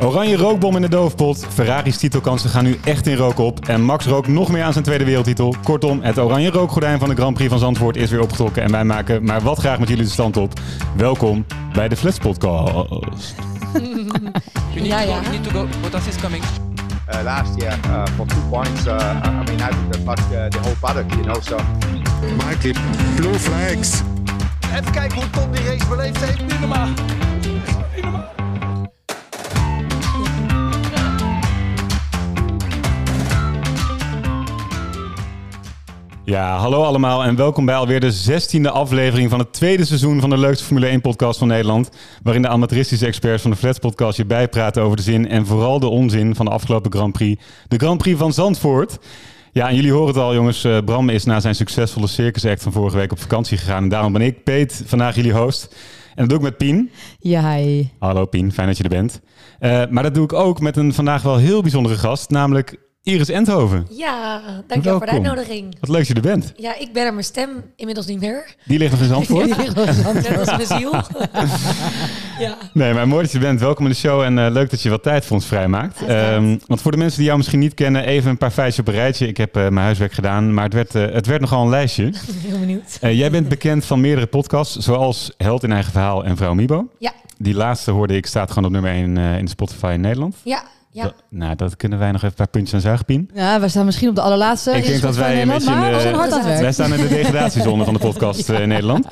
Oranje rookbom in de doofpot. Ferrari's titelkansen gaan nu echt in rook op. En Max rookt nog meer aan zijn tweede wereldtitel. Kortom, het oranje rookgordijn van de Grand Prix van Zandvoort is weer opgetrokken. En wij maken maar wat graag met jullie de stand op. Welkom bij de Flats Podcast. You need, Ja, to, go, ja. you need to go. Bottas is coming. uh, last year uh, for two points. Uh, I mean, I would have got uh, the whole paddock, you know. So Mikey, blue flags. Even kijken hoe Tom die race beleefd heeft. Niet normaal. Ja, hallo allemaal en welkom bij alweer de zestiende aflevering van het tweede seizoen van de leukste Formule 1 podcast van Nederland. Waarin de amateuristische experts van de Flats podcast je bijpraten over de zin en vooral de onzin van de afgelopen Grand Prix. De Grand Prix van Zandvoort. Ja, en jullie horen het al jongens, eh, Bram is na zijn succesvolle circus act van vorige week op vakantie gegaan. En daarom ben ik, Peet, vandaag jullie host. En dat doe ik met Pien. Ja, hi. Hallo Pien, fijn dat je er bent. Eh, maar dat doe ik ook met een vandaag wel heel bijzondere gast, namelijk Iris Endhoven. Ja, dankjewel voor de uitnodiging. Wat leuk dat je er bent. Ja, ik ben er mijn stem inmiddels niet meer. Die ligt nog in Zandvoort. Net als mijn ziel. ja. Nee, maar mooi dat je bent. Welkom in de show en eh, leuk dat je wat tijd voor ons vrijmaakt. Ehm, want voor de mensen die jou misschien niet kennen, even een paar feitjes op een rijtje. Ik heb eh, mijn huiswerk gedaan, maar het werd, eh, het werd nogal een lijstje. Heel benieuwd. Jij bent bekend van meerdere podcasts, zoals Held in Eigen Verhaal en Vrouw Mibo. Ja, Die laatste hoorde ik, staat gewoon op nummer 1 in de Spotify in Nederland. ja, ja. Dat- nou, dat kunnen wij nog even een paar puntjes aan zuigen, Pien. Ja, wij staan misschien op de allerlaatste. Ik denk dat wij een beetje in de- we. Wij staan in de degradatiezone van de podcast eh, in Nederland.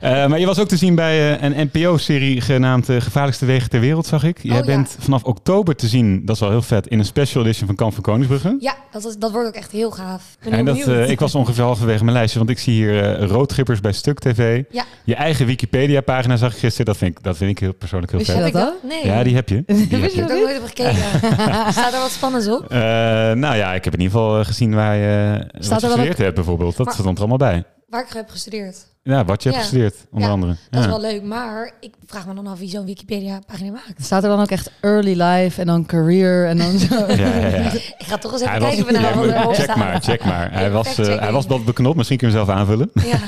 Eh, maar je was ook te zien bij eh, een NPO-serie genaamd Gevaarlijkste Wegen ter Wereld, zag ik. Jij Oh, ja. bent vanaf oktober te zien, dat is wel heel vet, in een special edition van Kamp van Koningsbrugge. Ja, dat, is, dat wordt ook echt heel gaaf. Ik En dat, ik was ongeveer halverwege mijn lijstje, want ik zie hier roodgippers bij Stuk TV. Ja. Je eigen Wikipedia-pagina zag ik gisteren, dat vind ik, dat vind ik heel persoonlijk heel Wist je vet. dat Heb ik dan? Nee. Ja, die heb je. Die heb Ik je. heb er ook nooit op gekeken. Staat er wat spannends op? Eh, nou ja, ik heb in ieder geval eh, gezien waar je, wat je er wel gestudeerd hebt bijvoorbeeld. Dat Maar- stond er allemaal bij. Waar ik heb gestudeerd. Ja, wat je hebt Ja. gestudeerd, onder Ja, andere. Dat Ja. is wel leuk, maar ik vraag me dan af wie zo'n Wikipedia-pagina maakt. Staat er dan ook echt early life en dan career en dan zo? Ja, ja, ja. Ik ga toch eens even Hij was, kijken of we Ja, check maar, check maar. Hij was, eh, fact-checking. hij was wat beknopt, misschien kun je hem zelf aanvullen. Ja,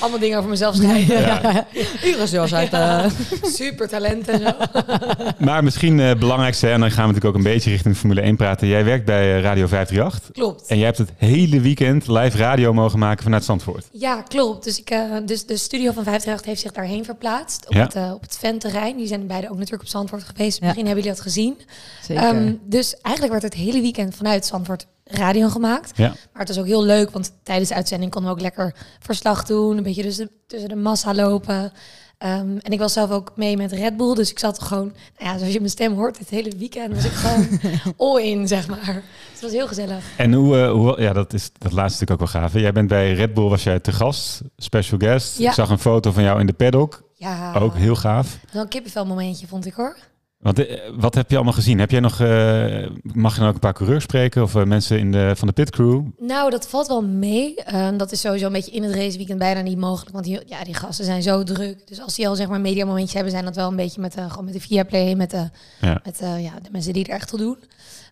allemaal dingen over mezelf schrijven. ja, ja. Iris was uit. eh, Super talent en zo. Maar misschien het belangrijkste, en dan gaan we natuurlijk ook een beetje richting Formule 1 praten. Jij werkt bij Radio 538 Klopt. en jij hebt het hele weekend live radio mogen maken vanuit Zandvoort. Ja, klopt. Dus, ik, dus de studio van 538 heeft zich daarheen verplaatst. Op Ja. het, eh, op het Venterrein. Die zijn beide ook natuurlijk op Zandvoort geweest. Ja. Misschien hebben jullie dat gezien. Zeker. Ehm, dus eigenlijk werd het hele weekend vanuit Zandvoort radio gemaakt. Ja. Maar het was ook heel leuk, want tijdens de uitzending konden we ook lekker verslag doen. Een beetje tussen de, tussen de massa lopen. Ehm, en ik was zelf ook mee met Red Bull. Dus ik zat gewoon, nou ja, zoals je mijn stem hoort, het hele weekend was ik gewoon all in, zeg maar. Dus het was heel gezellig. En hoe, eh, hoe ja, dat is dat laatste natuurlijk ook wel gaaf. hè? Jij bent bij Red Bull, was jij te gast, special guest. Ja. Ik zag een foto van jou in de paddock, Ja, ook heel gaaf. Zo'n kippenvel momentje, vond ik hoor. Want, eh, wat heb je allemaal gezien? Heb jij nog, eh, mag je dan ook een paar coureurs spreken of eh, mensen in de, van de pitcrew? Nou, dat valt wel mee. Ehm, dat is sowieso een beetje in het raceweekend bijna niet mogelijk. Want die, ja, die gasten zijn zo druk. Dus als die al zeg maar mediamomentjes hebben, zijn dat wel een beetje met de, gewoon met de Viaplay, met, de, Ja. met ja, de mensen die er echt toe doen.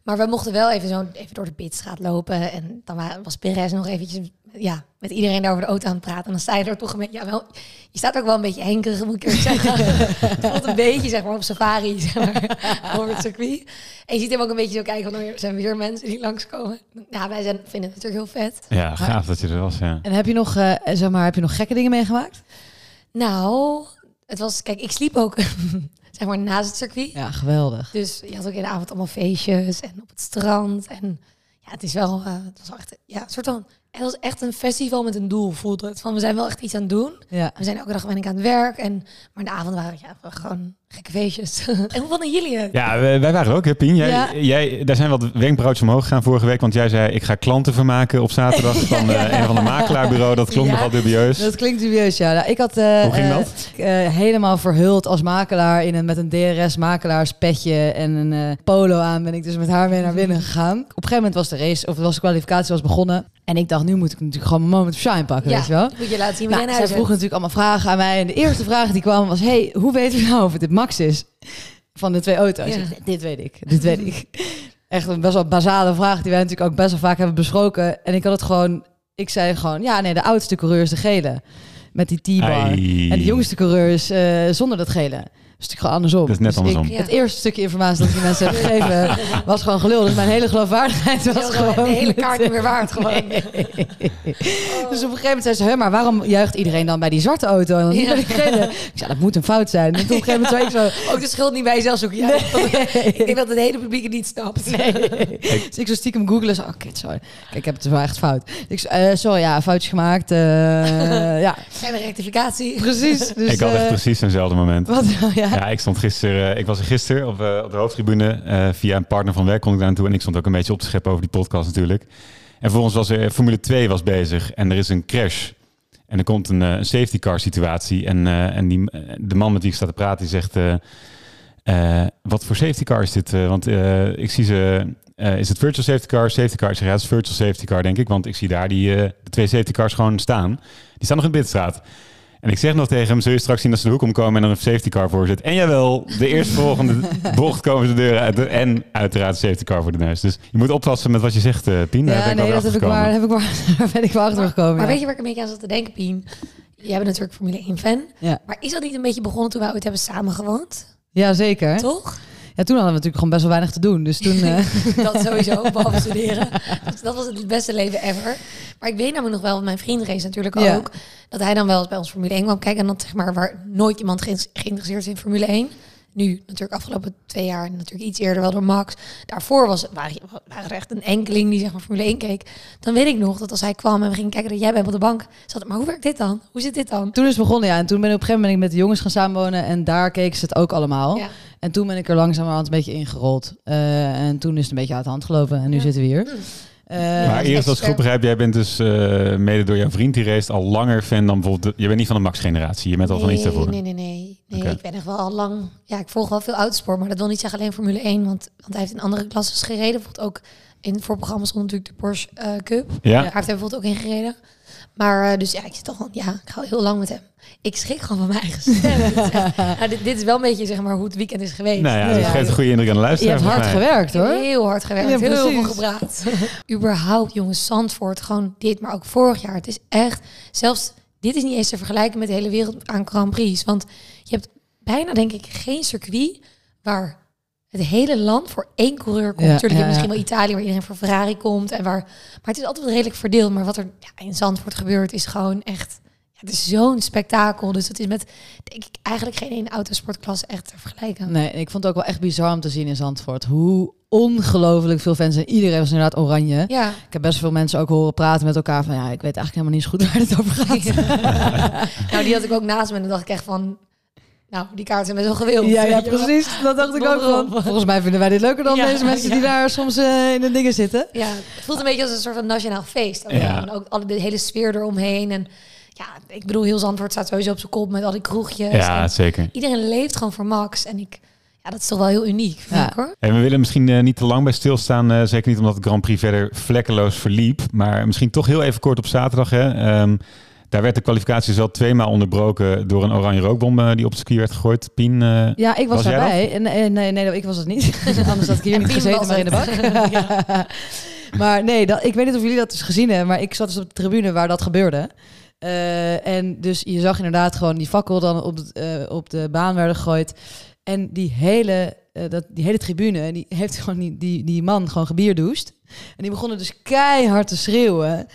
Maar we mochten wel even zo even door de pitstraat lopen. En dan wa- was Perez nog eventjes ja, met iedereen daar over de auto aan het praten. En dan sta je er toch een beetje... Ja, wel, je staat ook wel een beetje henkerig, moet ik eerlijk zeggen. het voelt een beetje, zeg maar, op safari, zeg maar, over het circuit. En je ziet hem ook een beetje zo kijken van, er zijn weer mensen die langskomen. Ja, wij zijn, vinden het natuurlijk heel vet. Ja, gaaf dat je er was, ja. en heb je, nog, eh, zeg maar, heb je nog gekke dingen meegemaakt? Nou, het was... Kijk, ik sliep ook, zeg maar, naast het circuit. Ja, geweldig. Dus je had ook in de avond allemaal feestjes en op het strand. En ja, het is wel, eh, het was echt, ja, een soort van, het was echt een festival met een doel, voelde het. Van, we zijn wel echt iets aan het doen. Ja. We zijn elke dag ben ik aan het werk. En, maar in de avond waren het ja, gewoon gekke feestjes. en hoe vonden jullie het? Ja, wij, wij waren ook, hè, Pien? Jij, Ja. jij, daar zijn wat wenkbrauwtjes omhoog gegaan vorige week, want jij zei, ik ga klanten vermaken op zaterdag van eh, een van de makelaarbureau. Dat klonk Ja. nogal dubieus. Dat klinkt dubieus, ja. Nou, ik had eh, Hoe ging eh, dat? helemaal verhuld als makelaar in een, met een DRS-makelaarspetje en een eh, polo aan ben ik dus met haar mee naar binnen gegaan. Op een gegeven moment was de race, of was de kwalificatie was begonnen. En ik dacht, nu moet ik natuurlijk gewoon mijn moment of shine pakken, weet je wel. moet je laten zien wie Nou, zij vroegen natuurlijk allemaal vragen aan mij. En de eerste vraag die kwam was... hey, hoe weten we nou of het dit Max is? Van de twee auto's. Ja. Ik dit weet ik, dit weet ik. Echt een best wel basale vraag... die wij natuurlijk ook best wel vaak hebben besproken. En ik had het gewoon... Ik zei gewoon, ja, nee, de oudste coureur is de gele. met die T-bar. En de jongste coureur is eh, zonder dat gele. Het is gewoon andersom. Dat is net Dus ik- andersom. Ja. Het eerste stukje informatie dat ik die mensen heb gegeven was gewoon gelul. Dus mijn hele geloofwaardigheid was gewoon... de hele kaart niet meer waard gewoon. Dus op een gegeven moment zei ze, maar waarom juicht iedereen dan bij die zwarte auto en dan niet Ja. bij? Ik zei, dat moet een fout zijn. En toen op een gegeven moment zei ik zo... Ook de schuld niet bij jezelf zoeken. Ja, Ik denk dat het hele publiek het niet snapt. Nee. Dus ik zo stiekem googelen. Zo, oh, sorry. Kijk, ik heb het wel echt fout. Ik zo, eh, sorry, ja, foutje gemaakt. eh, ja, En een rectificatie. precies. Dus, ik had echt eh, precies zo'nzelfde moment. Wat ja. Ja, ik stond gisteren, ik was er gisteren op, eh, op de hoofdtribune. eh, via een partner van werk kon ik daar naartoe. En ik stond ook een beetje op te scheppen over die podcast natuurlijk. En voor ons was er, Formule 2 was bezig en er is een crash. En er komt een, eh, safety car situatie. En, eh, en die, eh, de man met wie ik sta te praten, die zegt... eh, eh, wat voor safety car is dit? Eh, want eh, ik zie ze... eh, is het virtual safety car, safety car? Ik zeg, ja, het is virtual safety car, denk ik. Want ik zie daar die, eh, de twee safety cars gewoon staan. Die staan nog in de pitstraat. En ik zeg nog tegen hem, zul je straks zien dat ze de hoek omkomen en er een safety car voor zit. En jawel, de eerstvolgende bocht komen ze de deur uit. En uiteraard een safety car voor de neus. Dus je moet oppassen met wat je zegt, eh Pien. Daar ben Ja, ik nee, dat heb ik, gekomen. heb ik maar, daar ben ik wel achter gekomen. Maar ja. weet je waar ik een beetje aan zat te denken, Pien? Jij bent natuurlijk Formule 1 fan. Ja. Maar is dat niet een beetje begonnen toen wij ooit hebben samengewoond? Ja, zeker. Toch? Ja, toen hadden we natuurlijk gewoon best wel weinig te doen. Dus toen... eh, Dat sowieso, behalve studeren. Dus dat was het beste leven ever. Maar ik weet namelijk nog wel, want mijn vriend race natuurlijk Ja. ook, dat hij dan wel eens bij ons Formule 1 kwam kijken. En dat zeg maar, waar nooit iemand ge- geïnteresseerd is in Formule 1. Nu natuurlijk afgelopen twee jaar en natuurlijk iets eerder wel door Max. Daarvoor was, waren, waren echt een enkeling die zeg maar Formule 1 keek. Dan weet ik nog dat als hij kwam en we gingen kijken dat jij bent op de bank. Zat, maar hoe werkt dit dan? Hoe zit dit dan? toen is het begonnen, ja. En toen ben ik op een gegeven moment met de jongens gaan samenwonen. En daar keken ze het ook allemaal. Ja. En toen ben ik er langzamerhand een beetje ingerold. Eh, en toen is het een beetje uit de hand gelopen. En nu Ja. zitten we hier. Eh, Maar eerst als ik goed begrijp, jij bent dus eh, mede door jouw vriend die race al langer fan dan bijvoorbeeld... de- je bent niet van de Max-generatie, je bent al van iets daarvoor. Nee, nee, nee. Nee. Ik ben echt wel al lang... Ja, ik volg wel veel autosport, maar dat wil niet zeggen alleen Formule 1. Want, want hij heeft in andere klasses gereden. Bijvoorbeeld ook in het voorprogramma stond natuurlijk de Porsche eh, Cup. Ja? Daar heeft hij bijvoorbeeld ook in gereden. Maar eh, dus ja, ik zit toch wel... Ja, ik ga al heel lang met hem. Ik schrik gewoon van mijn eigen stem. Nou, dit, dit is wel een beetje zeg maar hoe het weekend is geweest. Nou ja, Nee, dat ja, geeft een goede indruk aan de je luisteraar. hebt hard gewerkt, hoor. Heel hard gewerkt, Ja, heel veel gepraat. Überhaupt, jongens, Zandvoort, gewoon dit, maar ook vorig jaar. Het is echt, zelfs dit is niet eens te vergelijken met de hele wereld aan Grand Prix. Want je hebt bijna, denk ik, geen circuit waar het hele land voor één coureur komt. Ja, Natuurlijk, ja, misschien wel Italië waar iedereen voor Ferrari komt. En waar, maar het is altijd wel redelijk verdeeld. Maar wat er ja, in Zandvoort gebeurt, is gewoon echt... Ja, het is zo'n spektakel. Dus dat is met, denk ik, eigenlijk geen ene autosportklasse echt te vergelijken. Nee, ik vond het ook wel echt bizar om te zien in Zandvoort. Hoe ongelooflijk veel fans en iedereen was inderdaad oranje. Ja, Ik heb best veel mensen ook horen praten met elkaar van... ja, ik weet eigenlijk helemaal niet zo goed waar het over gaat. nou, die had ik ook naast me. En dan dacht ik echt van... Nou, die kaarten zijn met zo'n gewild. Ja, ja, precies. Dat dacht ik ook van. Volgens mij vinden wij dit leuker dan Ja, deze mensen die daar soms eh, in de dingen zitten. Ja, het voelt een beetje als een soort van nationaal feest. Ook, Ja. En ook alle, de hele sfeer eromheen. En ja, ik bedoel, heel Zandvoort staat sowieso op zijn kop met al die kroegjes. Ja, En zeker. iedereen leeft gewoon voor Max. En ik, ja, dat is toch wel heel uniek, vind Ja. ik hoor. En we willen misschien eh, niet te lang bij stilstaan. eh, zeker niet omdat de Grand Prix verder vlekkeloos verliep. Maar misschien toch heel even kort op zaterdag. Hè. Ehm, daar werd de kwalificatie wel tweemaal onderbroken door een oranje rookbom eh, die op het circuit werd gegooid. Pien, eh, Ja, ik was, daarbij. En, en, nee, nee, ik was het niet. Anders had ik hier En niet gezeten, maar in de bak. maar nee, dat, ik weet niet of jullie dat dus gezien hebben, maar ik zat dus op de tribune waar dat gebeurde. Eh, en dus je zag inderdaad gewoon die fakkel dan op, het, eh, op de baan werden gegooid. En die hele, eh, dat, die hele tribune, die heeft gewoon die, die, die man gewoon gebierdoest. En die begonnen dus keihard te schreeuwen.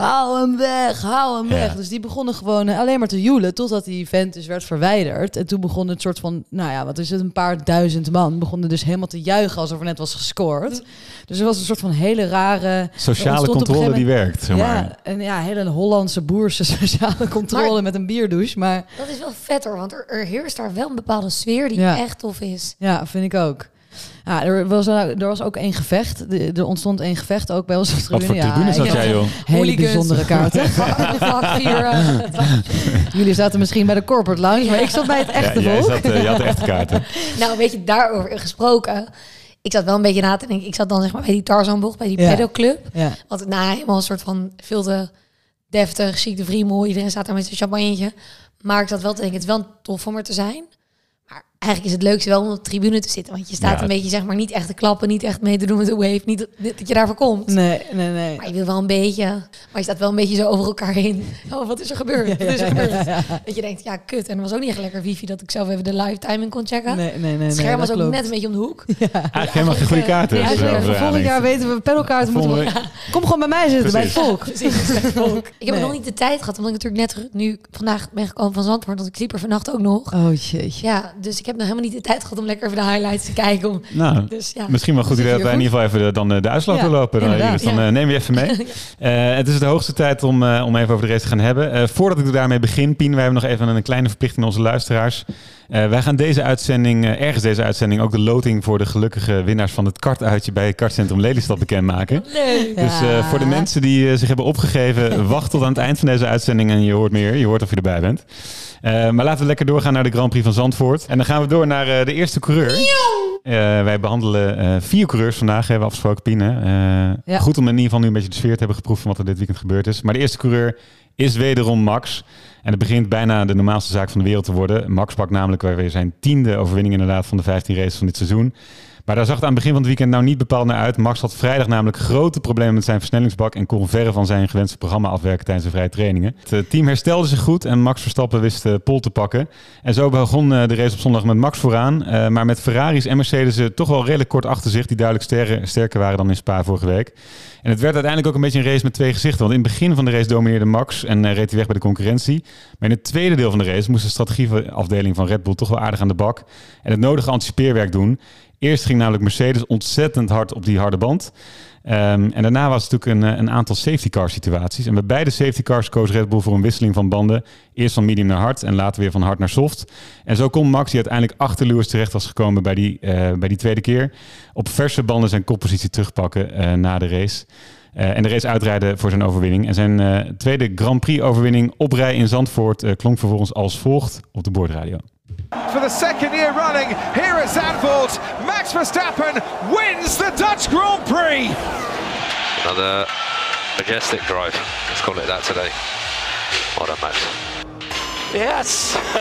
Hou hem weg, hou hem Ja. weg. Dus die begonnen gewoon eh, alleen maar te joelen totdat die vent dus werd verwijderd. En toen begon het soort van, nou ja, wat is het, een paar duizend man begonnen dus helemaal te juichen alsof er net was gescoord. Dus er was een soort van hele rare... sociale controle die werkt. Zeg maar. Ja, en ja, hele Hollandse boerse sociale controle Maar- met een bierdouche. Maar Dat is wel vet hoor, want er, er heerst daar wel een bepaalde sfeer die Ja. echt tof is. ja, vind ik ook. Ja, er was, er was ook één gevecht. Er ontstond één gevecht ook bij ons op de Wat tribune. voor tribune ja, zat jij, joh? Hele bijzondere kaarten. Eh, Jullie zaten misschien bij de corporate lounge, maar ik zat bij het echte Ja, volk. zat, eh, je had de echte kaarten. Nou, weet je, daarover gesproken. Ik zat wel een beetje na te denken. Ik zat dan zeg maar bij die Tarzanbocht, bij die Ja. pedoclub. Ja. Want nou, helemaal een soort van veel te deftig, chic de vriemel. Iedereen staat daar met zijn champagnetje. Maar ik zat wel te denken, het is wel tof om er te zijn. Maar eigenlijk is het leukste wel om op de tribune te zitten. Want je staat Ja. een beetje, zeg maar, niet echt te klappen, niet echt mee te doen met de wave. Niet dat, dat je daarvoor komt. Nee, nee, nee. Maar je wil wel een beetje, maar je staat wel een beetje zo over elkaar heen. Oh, wat is er gebeurd? Wat is er gebeurd? Dat je denkt, ja, kut. En er was ook niet echt lekker wifi dat ik zelf even de live timing kon checken. Nee, nee, nee. nee het scherm dat was ook klopt. net een beetje om de hoek. Eigenlijk helemaal geen goede kaarten. Ja, erover Volgend jaar weten we pedalkaarten moeten we... Kom gewoon bij mij zitten, bij het Precies. volk. Ik heb Nee. nog niet de tijd gehad, omdat ik natuurlijk net nu vandaag ben gekomen van Zandvoort. Want ik sliep er vannacht ook nog. Oh jeetje. Ja, dus ik heb nog helemaal niet de tijd gehad om lekker even de highlights te kijken. Om, Nou, dus ja. Misschien wel goed idee dat wij in ieder geval even de, dan eh, de uitslag Ja, doorlopen. Dan. Iris. dan Ja. eh, neem je even mee. Eh, het is de hoogste tijd om, eh, om even over de race te gaan hebben. Eh, voordat ik daarmee begin, Pien, wij hebben nog even een kleine verplichting aan onze luisteraars. Eh, wij gaan deze uitzending, eh, ergens deze uitzending, ook de loting voor de gelukkige winnaars van het kartuitje bij het kartcentrum Lelystad bekendmaken. Nee. Dus eh, voor de mensen die zich hebben opgegeven, wacht tot aan het eind van deze uitzending en je hoort meer. Je hoort of je erbij bent. Eh, maar laten we lekker doorgaan naar de Grand Prix van Zandvoort. En dan gaan we door naar eh, de eerste coureur. Eh, wij behandelen eh, vier coureurs vandaag, hebben we afgesproken, Pien. Eh, Ja. Goed om in ieder geval nu een beetje de sfeer te hebben geproefd van wat er dit weekend gebeurd is. Maar de eerste coureur is wederom Max. En het begint bijna de normaalste zaak van de wereld te worden. Max pakt namelijk weer zijn tiende overwinning inderdaad van de 15 races van dit seizoen. Maar daar zag het aan het begin van het weekend nou niet bepaald naar uit. Max had vrijdag namelijk grote problemen met zijn versnellingsbak en kon verre van zijn gewenste programma afwerken tijdens de vrije trainingen. Het eh, team herstelde zich goed en Max Verstappen wist de pol te pakken. En zo begon eh, de race op zondag met Max vooraan. eh, maar met Ferraris en Mercedes eh, toch wel redelijk kort achter zich, die duidelijk sterker, sterker waren dan in Spa vorige week. En het werd uiteindelijk ook een beetje een race met twee gezichten. Want in het begin van de race domineerde Max en eh, reed hij weg bij de concurrentie. Maar in het tweede deel van de race moest de strategieafdeling van Red Bull toch wel aardig aan de bak. En het nodige anticipeerwerk doen. Eerst ging namelijk Mercedes ontzettend hard op die harde band. Ehm, en daarna was het natuurlijk een, eh, een aantal safety car situaties. En bij beide safety cars koos Red Bull voor een wisseling van banden. Eerst van medium naar hard en later weer van hard naar soft. En zo kon Max, die uiteindelijk achter Lewis terecht was gekomen bij die, eh, bij die tweede keer, op verse banden zijn koppositie terugpakken eh, na de race. En de race uitrijden voor zijn overwinning. En zijn tweede Grand Prix overwinning op rij in Zandvoort klonk vervolgens als volgt op de boordradio. For the second year running, here at Zandvoort, Max Verstappen wins the Dutch Grand Prix. Another majestic drive. Let's call it that today. Well done, Max. Yes.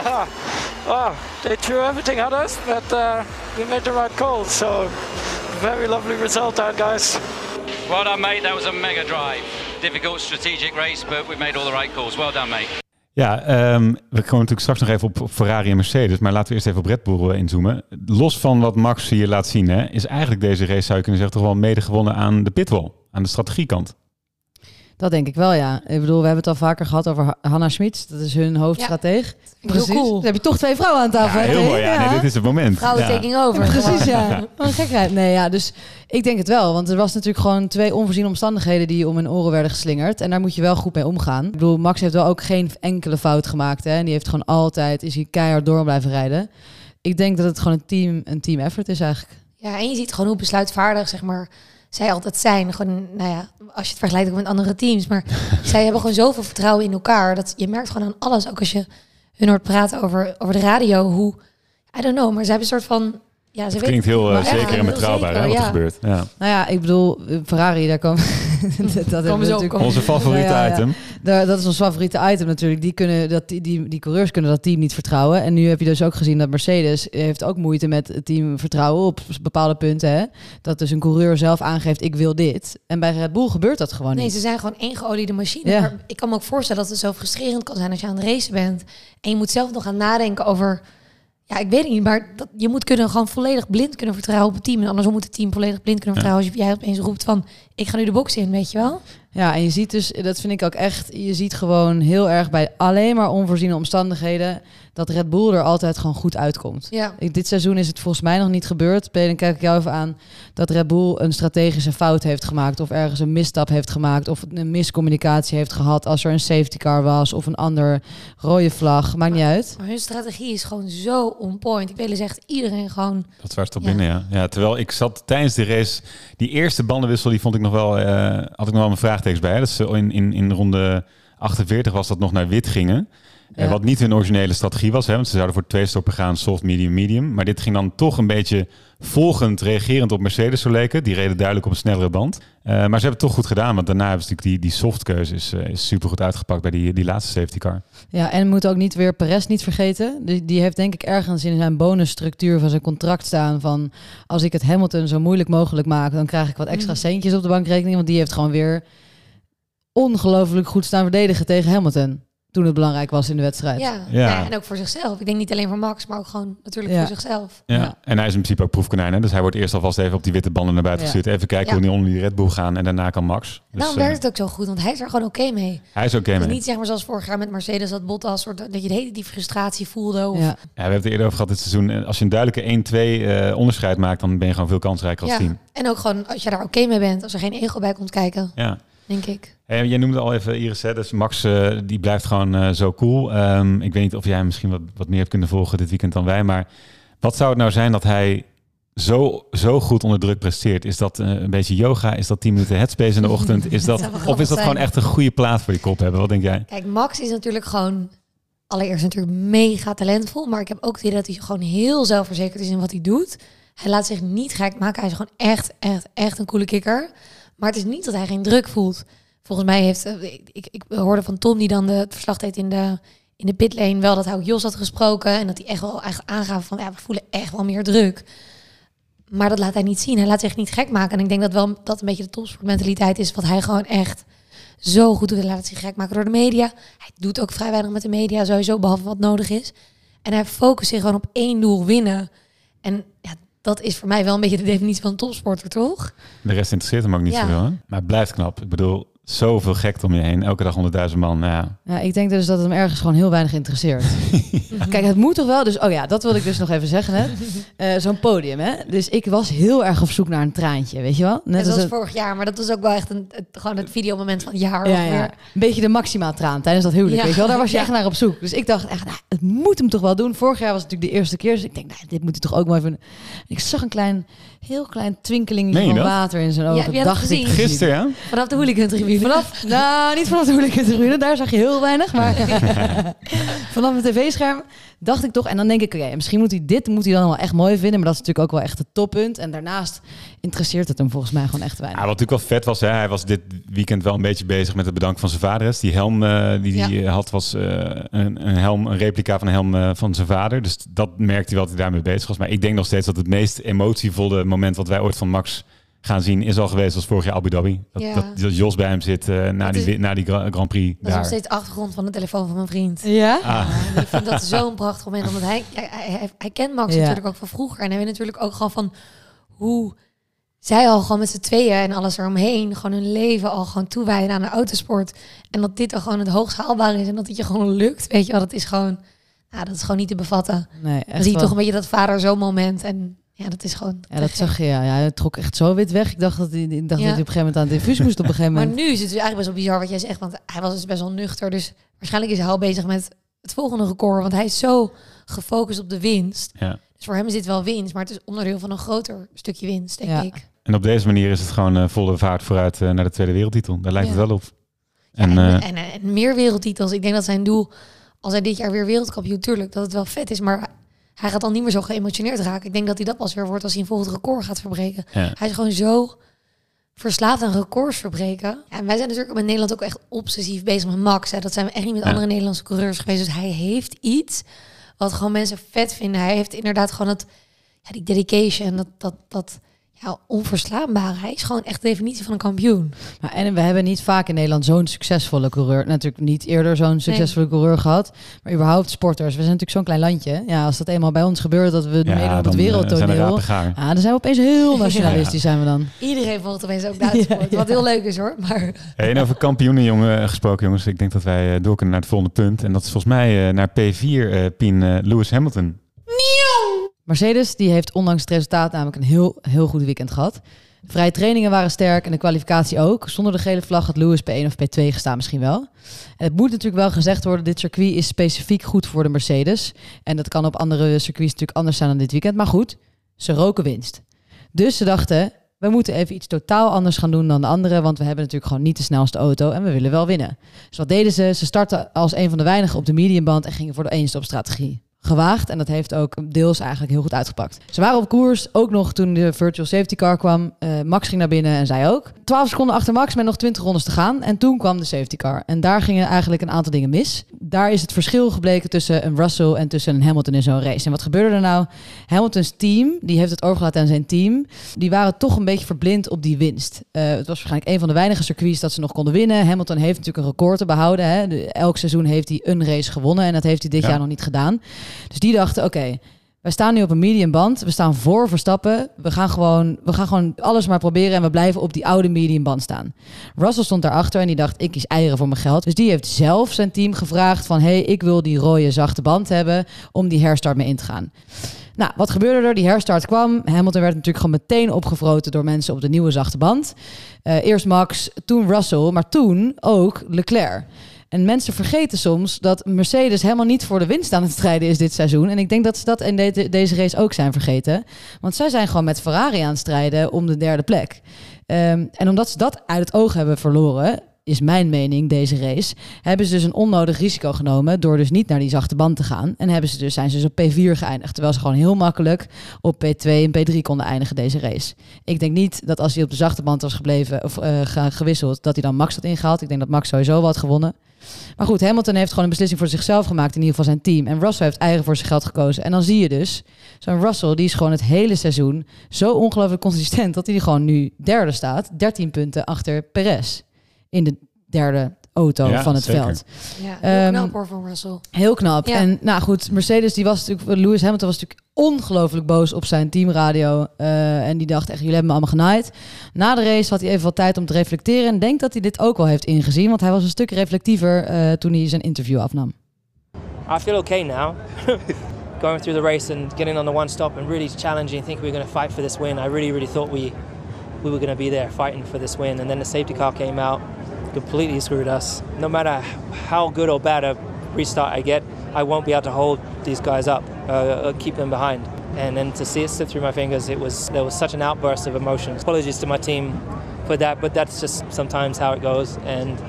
oh, they threw everything at us, but uh, we made the right call. So, very lovely result there, guys. Well done, mate. That was a mega drive. Difficult strategic race, but we made all the right calls. Well done, mate. Ja, ehm, we komen natuurlijk straks nog even op, Ferrari en Mercedes. Maar laten we eerst even op Red Bull eh, inzoomen. Los van wat Max hier laat zien, hè, is eigenlijk deze race, zou je kunnen zeggen, toch wel mede gewonnen aan de pitwall. Aan de strategiekant. Dat denk ik wel, ja. Ik bedoel, we hebben het al vaker gehad over Ha- Hanna Schmitz. Dat is hun hoofdstrateeg. Cool. Dan heb je toch twee vrouwen aan tafel. Ja, heel mooi. Ja, nee, dit is het moment. Vrouwen Ja. taking over. Precies, ja. Wat een gekheid. Nee, ja, dus ik denk het wel. Want er was natuurlijk gewoon twee onvoorziene omstandigheden die om hun oren werden geslingerd. En daar moet je wel goed mee omgaan. Ik bedoel, Max heeft wel ook geen enkele fout gemaakt. Hè? En die heeft gewoon altijd, is hij keihard door blijven rijden. Ik denk dat het gewoon een team, een team effort is eigenlijk. Ja, en je ziet gewoon hoe besluitvaardig, zeg maar, zij altijd zijn. Gewoon, nou ja, als je het vergelijkt ook met andere teams. Maar zij hebben gewoon zoveel vertrouwen in elkaar. Dat je merkt gewoon aan alles. Ook als je hun hoort praten over, over de radio. Hoe, I don't know, maar ze hebben een soort van... Ja, ze Het klinkt heel eh, zeker en betrouwbaar hè, wat er gebeurt. Ja. Nou ja, ik bedoel, eh, Ferrari, daar komen... dat, zo. Onze favoriete Ja, ja, ja. item. Daar- dat is ons favoriete item natuurlijk. Die, kunnen dat, die, die, die coureurs kunnen dat team niet vertrouwen. En nu heb je dus ook gezien dat Mercedes heeft ook moeite met het team vertrouwen op bepaalde punten. Hè? Dat dus een coureur zelf aangeeft, ik wil dit. En bij Red Bull gebeurt dat gewoon Nee, niet. ze zijn gewoon één geoliede machine. Ja. Maar ik kan me ook voorstellen dat het zo frustrerend kan zijn als je aan het racen bent. En je moet zelf nog gaan nadenken over... Ja, ik weet het niet, maar dat, je moet kunnen gewoon volledig blind kunnen vertrouwen op het team. En andersom moet het team volledig blind kunnen vertrouwen als jij opeens roept van... Ik ga nu de box in, weet je wel? Ja, en je ziet dus, dat vind ik ook echt, je ziet gewoon heel erg bij alleen maar onvoorziene omstandigheden dat Red Bull er altijd gewoon goed uitkomt. Ja. Ik- Dit seizoen is het volgens mij nog niet gebeurd. Ben, dan kijk ik jou even aan dat Red Bull een strategische fout heeft gemaakt. Of ergens een misstap heeft gemaakt. Of een miscommunicatie heeft gehad als er een safety car was. Of een ander rode vlag. Maakt niet uit. Maar hun strategie is gewoon zo on point. Ik wil eens echt iedereen gewoon... Dat was toch Ja. binnen, ja. ja. Terwijl ik zat tijdens de race, die eerste bandenwissel, die vond ik nog wel, eh, had ik nog wel mijn vraagtekens bij. Dat ze in, in, in ronde 48 was dat nog naar wit gingen. Eh, Ja. wat niet hun originele strategie was, hè, want ze zouden voor twee stoppen gaan, soft, medium, medium. Maar dit ging dan toch een beetje volgend, reagerend op Mercedes zo leken. Die reden duidelijk op een snellere band. Eh, maar ze hebben het toch goed gedaan, want daarna hebben ze natuurlijk die, die softkeuze is, eh, is super goed uitgepakt bij die, die laatste safety car. Ja, en we moeten ook niet weer Perez niet vergeten. Die, die heeft denk ik ergens in zijn bonusstructuur van zijn contract staan van... als ik het Hamilton zo moeilijk mogelijk maak... dan krijg ik wat extra Mhm. centjes op de bankrekening. Want die heeft gewoon weer ongelooflijk goed staan verdedigen tegen Hamilton. Toen het belangrijk was in de wedstrijd. Ja. Ja. Ja. en ook voor zichzelf. Ik denk niet alleen voor Max, maar ook gewoon natuurlijk Ja. voor zichzelf. Ja. Ja. En hij is in principe ook proefkonijn. Hè? Dus hij wordt eerst alvast even op die witte banden naar buiten Ja. gestuurd. Even kijken Ja. hoe die onder die Red Bull gaan. En daarna kan Max. Dus, eh, werkt het ook zo goed, want hij is er gewoon oké mee. hij is oké Het is mee. niet zeg maar zoals vorig jaar met Mercedes dat Bottas soort dat je de hele die frustratie voelde. Of, Ja. Ja, we hebben het er eerder over gehad dit seizoen. Als je een duidelijke 1-2 eh, onderscheid maakt, dan ben je gewoon veel kansrijker als Ja. team. En ook gewoon als je daar oké mee bent, als er geen ego bij komt kijken, Ja. Denk ik. Hey, jij noemde al even Iris, hè? dus Max eh, die blijft gewoon eh, zo cool. Ehm, ik weet niet of jij misschien wat, wat meer hebt kunnen volgen dit weekend dan wij, maar wat zou het nou zijn dat hij zo, zo goed onder druk presteert? Is dat eh, een beetje yoga? Is dat 10 minuten headspace in de ochtend? Is dat, of is dat zijn. gewoon echt een goede plaat voor je kop hebben? Wat denk jij? Kijk, Max is natuurlijk gewoon allereerst natuurlijk mega talentvol, maar ik heb ook het idee dat hij gewoon heel zelfverzekerd is in wat hij doet. Hij laat zich niet gek maken. Hij is gewoon echt, echt, echt een coole kikker. Maar het is niet dat hij geen druk voelt. Volgens mij heeft, eh, ik, ik, ik hoorde van Tom die dan de, verslag deed in de, in de pitlane wel dat hij ook Jos had gesproken en dat hij echt wel echt aangaf van ja, we voelen echt wel meer druk. Maar dat laat hij niet zien. Hij laat zich niet gek maken. En ik denk dat wel dat een beetje de topsportmentaliteit is wat hij gewoon echt zo goed doet. Hij laat zich gek maken door de media. Hij doet ook vrij weinig met de media sowieso, behalve wat nodig is. En hij focust zich gewoon op één doel, winnen. En ja, dat is voor mij wel een beetje de definitie van een topsporter, toch? De rest interesseert hem ook niet Ja. zoveel. Hè? Maar het blijft knap. Ik bedoel, zoveel gekte om je heen. Elke dag 100.000 man. Nou ja. Ja, ik denk dus dat het hem ergens gewoon heel weinig interesseert. Kijk, het moet toch wel. Dus, oh ja, dat wilde ik dus nog even zeggen. hè. Eh, Zo'n podium, hè. Dus ik was heel erg op zoek naar een traantje, weet je wel? Net als zoals het- vorig jaar, maar dat was ook wel echt een, het, gewoon het videomoment van het jaar. Ja, ja. Een beetje de maxima traan tijdens dat huwelijk, Ja. weet je wel? Daar was je Ja. echt naar op zoek. Dus ik dacht echt, nou, het moet hem toch wel doen. Vorig jaar was het natuurlijk de eerste keer. Dus ik denk, nou, dit moet hij toch ook maar even... Ik zag een klein, heel klein twinkelingje je van dat? water in zijn Ja, ogen. dat dacht gezien? ik. Gisteren, ja? Vanaf de hooligan-tribune. Vanaf, nou, niet vanaf de hooligan-tribune, daar zag je heel weinig. Maar vanaf het tv-scherm dacht ik toch... En dan denk ik, oké, misschien moet hij dit moet hij dan wel echt mooi vinden. Maar dat is natuurlijk ook wel echt het toppunt. En daarnaast interesseert het hem volgens mij gewoon echt weinig. Ja, wat natuurlijk wel vet was, hè? hij was dit weekend wel een beetje bezig met het bedanken van zijn vader. Die helm eh, die hij Ja. had was eh, een, een helm, een replica van een helm eh, van zijn vader. Dus dat merkte hij wel dat hij daarmee bezig was. Maar ik denk nog steeds dat het meest emotievolle moment wat wij ooit van Max gaan zien is al geweest als vorig jaar Abu Dhabi. Dat, Ja. dat, dat Jos bij hem zit eh, na, die, na die Gra- Grand Prix Dat is nog daar. steeds de achtergrond van de telefoon van mijn vriend. Ja? Ah, ik vind dat zo'n prachtig moment. Omdat hij, hij, hij, hij kent Max Ja. natuurlijk ook van vroeger. En hij weet natuurlijk ook gewoon van hoe zij al gewoon met z'n tweeën en alles eromheen gewoon hun leven al gewoon toewijden aan de autosport. En dat dit dan gewoon het hoogst haalbaar is en dat het je gewoon lukt. Weet je wel, dat is gewoon, nou, dat is gewoon niet te bevatten. Nee, Dan echt zie je toch een beetje dat vader zo'n moment. En ja, dat is gewoon. Ja, dat zag je. Ja, ja, hij trok echt zo wit weg. Ik dacht dat hij, ik dacht Ja. dat hij op een gegeven moment aan het infuus moest op een gegeven Maar moment. nu is het dus eigenlijk best wel bizar wat jij zegt. Want hij was dus best wel nuchter. Dus waarschijnlijk is hij al bezig met het volgende record. Want hij is zo gefocust op de winst. ja. Dus voor hem is dit wel winst, maar het is onderdeel van een groter stukje winst, denk Ja. ik. En op deze manier is het gewoon eh, volle vaart vooruit eh, naar de tweede wereldtitel. Daar lijkt Ja. het wel op. Ja, En, en, eh, en, en meer wereldtitels. Ik denk dat zijn doel, als hij dit jaar weer wereldkampioen, tuurlijk dat het wel vet is, maar hij gaat dan niet meer zo geëmotioneerd raken. Ik denk dat hij dat pas weer wordt als hij een volgend record gaat verbreken. ja. Hij is gewoon zo verslaafd aan records verbreken. En wij zijn natuurlijk in Nederland ook echt obsessief bezig met Max. Hè. Dat zijn we echt niet met Ja. andere Nederlandse coureurs geweest. Dus hij heeft iets wat gewoon mensen vet vinden. Hij heeft inderdaad gewoon dat, ja, die dedication, dat, dat, dat ja, onverslaanbare. Hij is gewoon echt de definitie van een kampioen. Maar, en we hebben niet vaak in Nederland zo'n succesvolle coureur. Natuurlijk niet eerder zo'n succesvolle coureur gehad. Maar überhaupt sporters. We zijn natuurlijk zo'n klein landje. Ja, als dat eenmaal bij ons gebeurt, dat we Ja, meedoen op het eh, wereldtoneel. Ja, dan zijn we opeens heel nationalistisch, zijn we dan. Iedereen volgt opeens ook Ja, sport. ja. Wat heel leuk is hoor. Maar Hey, en over kampioenen jongen, gesproken jongens. Ik denk dat wij eh, door kunnen naar het volgende punt. En dat is volgens mij eh, naar P4 eh Pien eh, Lewis Hamilton. Mercedes die heeft ondanks het resultaat namelijk een heel, heel goed weekend gehad. De vrije trainingen waren sterk en de kwalificatie ook. Zonder de gele vlag had Lewis P1 of P2 gestaan misschien wel. Het moet natuurlijk wel gezegd worden, dit circuit is specifiek goed voor de Mercedes. En dat kan op andere circuits natuurlijk anders zijn dan dit weekend. Maar goed, ze roken winst. Dus ze dachten, we moeten even iets totaal anders gaan doen dan de anderen, want we hebben natuurlijk gewoon niet de snelste auto en we willen wel winnen. Dus wat deden ze? Ze startten als een van de weinigen op de mediumband en gingen voor de één-stop-strategie. Gewaagd en dat heeft ook deels eigenlijk heel goed uitgepakt. Ze waren op koers, ook nog toen de virtual safety car kwam. Eh, Max ging naar binnen en zij ook. 12 seconden achter Max met nog 20 rondes te gaan. En toen kwam de safety car. En daar gingen eigenlijk een aantal dingen mis. Daar is het verschil gebleken tussen een Russell en tussen een Hamilton in zo'n race. En wat gebeurde er nou? Hamiltons team, die heeft het overgelaten aan zijn team. Die waren toch een beetje verblind op die winst. Eh, het was waarschijnlijk een van de weinige circuits dat ze nog konden winnen. Hamilton heeft natuurlijk een record te behouden. Hè. Elk seizoen heeft hij een race gewonnen. En dat heeft hij dit Ja. jaar nog niet gedaan. Dus die dachten, oké, wij staan nu op een medium band. We staan voor Verstappen. We gaan, gewoon, we gaan gewoon alles maar proberen. En we blijven op die oude medium band staan. Russell stond daarachter en die dacht, ik kies eieren voor mijn geld. Dus die heeft zelf zijn team gevraagd van... hey, ik wil die rode zachte band hebben om die herstart mee in te gaan. Nou, wat gebeurde er? Die herstart kwam. Hamilton werd natuurlijk gewoon meteen opgevroten door mensen op de nieuwe zachte band. Eh, eerst Max, toen Russell, maar toen ook Leclerc. En mensen vergeten soms dat Mercedes helemaal niet voor de winst aan het strijden is dit seizoen. En ik denk dat ze dat in de- deze race ook zijn vergeten. Want zij zijn gewoon met Ferrari aan het strijden om de derde plek. Ehm, en omdat ze dat uit het oog hebben verloren, is mijn mening deze race, hebben ze dus een onnodig risico genomen door dus niet naar die zachte band te gaan. En hebben ze dus, zijn ze dus op P4 geëindigd. Terwijl ze gewoon heel makkelijk op P2 en P3 konden eindigen deze race. Ik denk niet dat als hij op de zachte band was gebleven of ge- gewisseld, dat hij dan Max had ingehaald. Ik denk dat Max sowieso had gewonnen. Maar goed, Hamilton heeft gewoon een beslissing voor zichzelf gemaakt, in ieder geval zijn team. En Russell heeft eigen voor zijn geld gekozen. En dan zie je dus, zo'n Russell, die is gewoon het hele seizoen zo ongelooflijk consistent, dat hij gewoon nu derde staat, 13 punten achter Perez in de derde auto Ja, van het zeker. veld. Ja, heel Ehm, knap hoor van Russell. Heel knap. Ja. En nou goed, Mercedes, die was natuurlijk, Lewis Hamilton was natuurlijk ongelooflijk boos op zijn teamradio. Eh, en die dacht echt, jullie hebben me allemaal genaaid. Na de race had hij even wat tijd om te reflecteren. En ik denk dat hij dit ook wel heeft ingezien, want hij was een stuk reflectiever eh, toen hij zijn interview afnam. I feel okay now. Going through the race and getting on the one stop and really challenging, think we're going to fight for this win. I really, really thought we we were going to be there fighting for this win. And then the safety car came out, completely screwed us. No matter how good or bad a restart I get, I won't be able to hold these guys up, uh, uh, keep them behind. And then to see it slip through my fingers, it was there was such an outburst of emotions. Apologies to my team for that, but that's just sometimes how it goes. And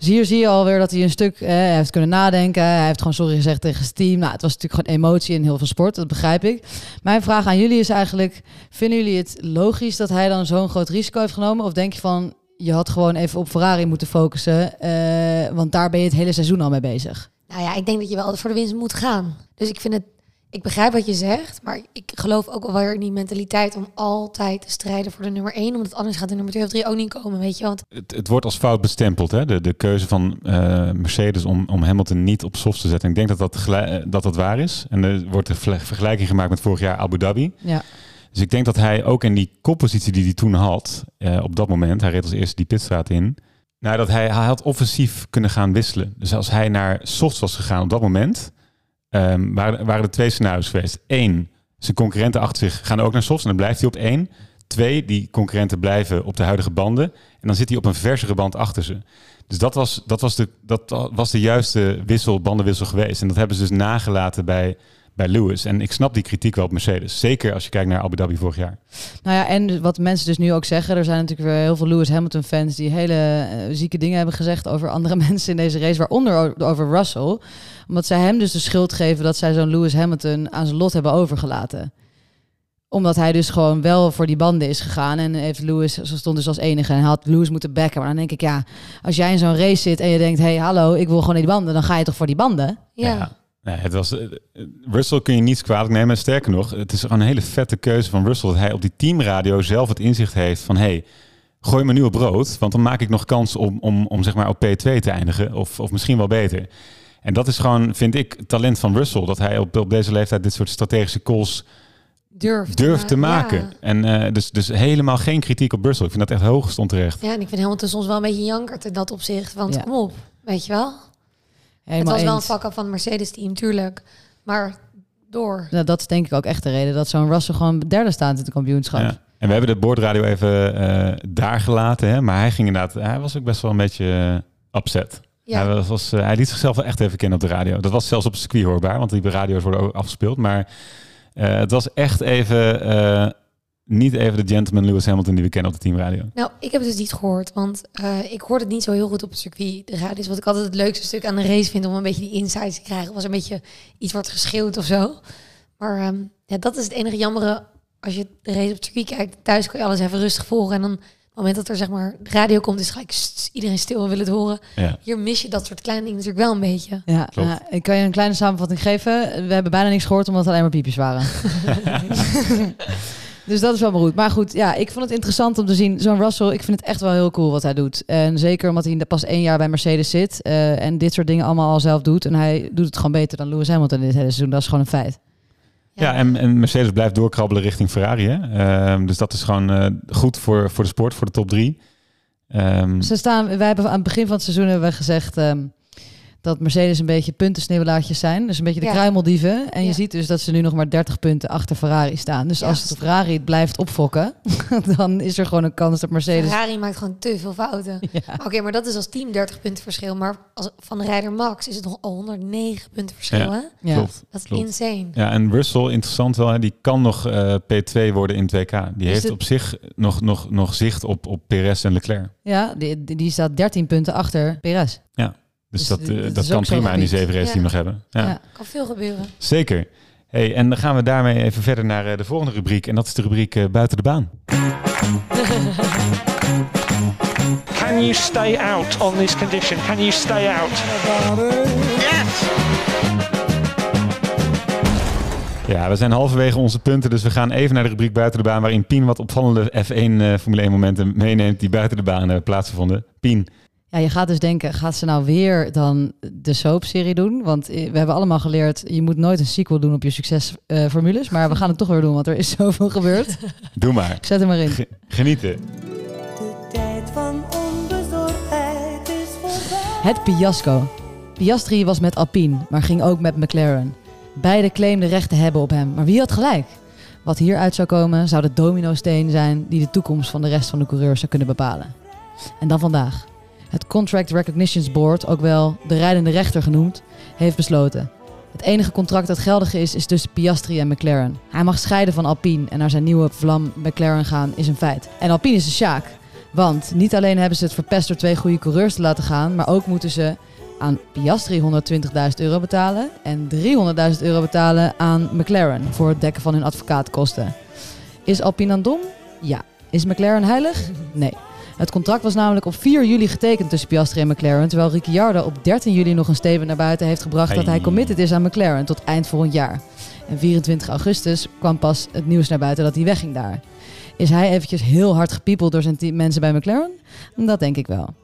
Dus hier zie je alweer dat hij een stuk eh, heeft kunnen nadenken. Hij heeft gewoon sorry gezegd tegen zijn team. Nou, het was natuurlijk gewoon emotie in heel veel sport, dat begrijp ik. Mijn vraag aan jullie is eigenlijk: vinden jullie het logisch dat hij dan zo'n groot risico heeft genomen? Of denk je van je had gewoon even op Ferrari moeten focussen, eh, want daar ben je het hele seizoen al mee bezig? Nou ja, ik denk dat je wel voor de winst moet gaan. Dus ik vind het, ik begrijp wat je zegt, maar ik geloof ook wel weer in die mentaliteit om altijd te strijden voor de nummer 1, omdat anders gaat de nummer 2 of 3 ook niet komen, weet je. Want Het, het wordt als fout bestempeld, hè? De, de keuze van eh, Mercedes om, om Hamilton niet op soft te zetten. Ik denk dat dat, eh, dat dat waar is. En er wordt een vergel- vergelijking gemaakt met vorig jaar Abu Dhabi. Ja. Dus ik denk dat hij ook in die koppositie die hij toen had, eh, op dat moment, hij reed als eerste die pitstraat in, nou, dat hij, hij had offensief kunnen gaan wisselen. Dus als hij naar softs was gegaan op dat moment, ehm, waren, waren er twee scenario's geweest. Eén, zijn concurrenten achter zich gaan ook naar softs en dan blijft hij op één. Twee, die concurrenten blijven op de huidige banden. En dan zit hij op een versere band achter ze. Dus dat was, dat was, de, dat was de juiste wissel, bandenwissel geweest. En dat hebben ze dus nagelaten bij, bij Lewis. En ik snap die kritiek wel op Mercedes. Zeker als je kijkt naar Abu Dhabi vorig jaar. Nou ja, en wat mensen dus nu ook zeggen, er zijn natuurlijk weer heel veel Lewis Hamilton fans die hele eh, zieke dingen hebben gezegd over andere mensen in deze race, waaronder over Russell, omdat zij hem dus de schuld geven dat zij zo'n Lewis Hamilton aan zijn lot hebben overgelaten. Omdat hij dus gewoon wel voor die banden is gegaan en heeft Lewis, ze stond dus als enige en hij had Lewis moeten backen. Maar dan denk ik, ja, als jij in zo'n race zit en je denkt, hey, hallo, ik wil gewoon die banden, dan ga je toch voor die banden? ja, Nee, het was, eh, eh, Russell kun je niets kwalijk nemen. Sterker nog, het is gewoon een hele vette keuze van Russell... dat hij op die teamradio zelf het inzicht heeft van... hey, gooi me nu op brood, want dan maak ik nog kans om, om, om zeg maar op P2 te eindigen. Of, of misschien wel beter. En dat is gewoon, vind ik, talent van Russell. Dat hij op, op deze leeftijd dit soort strategische calls durf durft te ma- maken. Ja. En eh, dus, dus helemaal geen kritiek op Russell. Ik vind dat echt hoogst onterecht. Ja, en ik vind Hamilton soms wel een beetje jankert in dat opzicht. Want Ja. kom op, weet je wel? Helemaal het was wel een eens. vak van het Mercedes-team, tuurlijk. Maar door. Nou, dat is denk ik ook echt de reden dat zo'n Russell gewoon derde staat in het kampioenschap. Ja. En we hebben de boordradio even eh, daar gelaten. Hè? Maar hij ging inderdaad, hij was ook best wel een beetje uh, upset. Ja. Hij, was, was, eh, hij liet zichzelf wel echt even kennen op de radio. Dat was zelfs op het circuit hoorbaar, want die radio's worden ook afgespeeld. Maar eh, het was echt even, eh, niet even de gentleman Lewis Hamilton die we kennen op de teamradio? Nou, ik heb het dus niet gehoord, want eh, ik hoorde het niet zo heel goed op het circuit. De radio is wat ik altijd het leukste stuk aan de race vind om een beetje die insights te krijgen. Was een beetje iets wordt geschreeuwd of zo. Maar ehm, ja, dat is het enige jammere als je de race op het circuit kijkt. Thuis kan je alles even rustig volgen en dan op het moment dat er zeg maar de radio komt, is gelijk sst, iedereen stil en wil het horen. Ja. Hier mis je dat soort kleine dingen natuurlijk wel een beetje. Ja, nou, ik kan je een kleine samenvatting geven. We hebben bijna niks gehoord omdat het alleen maar piepjes waren. dus dat is wel maar goed. Maar goed, ja, ik vond het interessant om te zien. Zo'n Russell, ik vind het echt wel heel cool wat hij doet. En zeker omdat hij pas één jaar bij Mercedes zit. eh, en dit soort dingen allemaal al zelf doet. En hij doet het gewoon beter dan Lewis Hamilton dit hele seizoen. Dat is gewoon een feit. Ja, en, en Mercedes blijft doorkrabbelen richting Ferrari. Hè? Ehm, dus dat is gewoon eh, goed voor, voor de sport, voor de top drie. Ehm, Ze staan, wij hebben aan het begin van het seizoen hebben we gezegd ehm, dat Mercedes een beetje puntensnibbelaartjes zijn. Dus een beetje de Ja. kruimeldieven. En je Ja. ziet dus dat ze nu nog maar 30 punten achter Ferrari staan. Dus Ja. als de Ferrari het blijft opfokken, dan is er gewoon een kans dat Mercedes... Ferrari maakt gewoon te veel fouten. Ja. Oké, maar dat is als team 30 punten verschil. Maar als, van de rijder Max is het nog al 109 punten verschil. Ja. Hè? Ja. Klopt. Dat is klopt. insane. Ja, en Russell, interessant wel, hè, die kan nog eh, P2 worden in 2K. Die heeft op zich nog, nog, nog zicht op, op Perez en Leclerc. Ja, die, die- staat 13 punten achter Perez. Dus, Dus dat, eh, dat kan prima in die zeven races die we nog hebben. Ja. Ja. Kan veel gebeuren. Zeker. Hey, en dan gaan we daarmee even verder naar eh, de volgende rubriek. En dat is de rubriek eh, Buiten de Baan. Can you stay out on this condition? Can you stay out? Ja, we zijn halverwege onze punten, dus we gaan even naar de rubriek Buiten de Baan... waarin Pien wat opvallende F1 eh, Formule 1 momenten meeneemt die buiten de baan eh, plaatsgevonden. Pien, Ja, je gaat dus denken, gaat ze nou weer dan de soapserie doen? Want eh, we hebben allemaal geleerd, je moet nooit een sequel doen op je succesformules. maar we gaan het toch weer doen, want er is zoveel gebeurd. doe maar. Zet hem erin. Ge- genieten. De tijd van onbezorgdheid is voorbij. Het fiasco. Piastri was met Alpine, maar ging ook met McLaren. Beide claimden recht te hebben op hem, maar wie had gelijk? Wat hieruit zou komen, zou de domino-steen zijn die de toekomst van de rest van de coureurs zou kunnen bepalen. En dan vandaag. Het Contract Recognitions Board, ook wel de rijdende rechter genoemd, heeft besloten. Het enige contract dat geldig is, is tussen Piastri en McLaren. Hij mag scheiden van Alpine en naar zijn nieuwe vlam McLaren gaan, is een feit. En Alpine is een sjaak. Want niet alleen hebben ze het verpest door twee goede coureurs te laten gaan, maar ook moeten ze aan Piastri 120.000 euro betalen en 300.000 euro betalen aan McLaren voor het dekken van hun advocaatkosten. Is Alpine dan dom? Ja. Is McLaren heilig? Nee. Het contract was namelijk op 4 juli getekend tussen Piastri en McLaren, terwijl Ricciardo op 13 juli nog een statement naar buiten heeft gebracht dat hij committed is aan McLaren tot eind volgend jaar. En 24 augustus kwam pas het nieuws naar buiten dat hij wegging daar. Is hij eventjes heel hard gepiepeld door zijn team- mensen bij McLaren? Dat denk ik wel.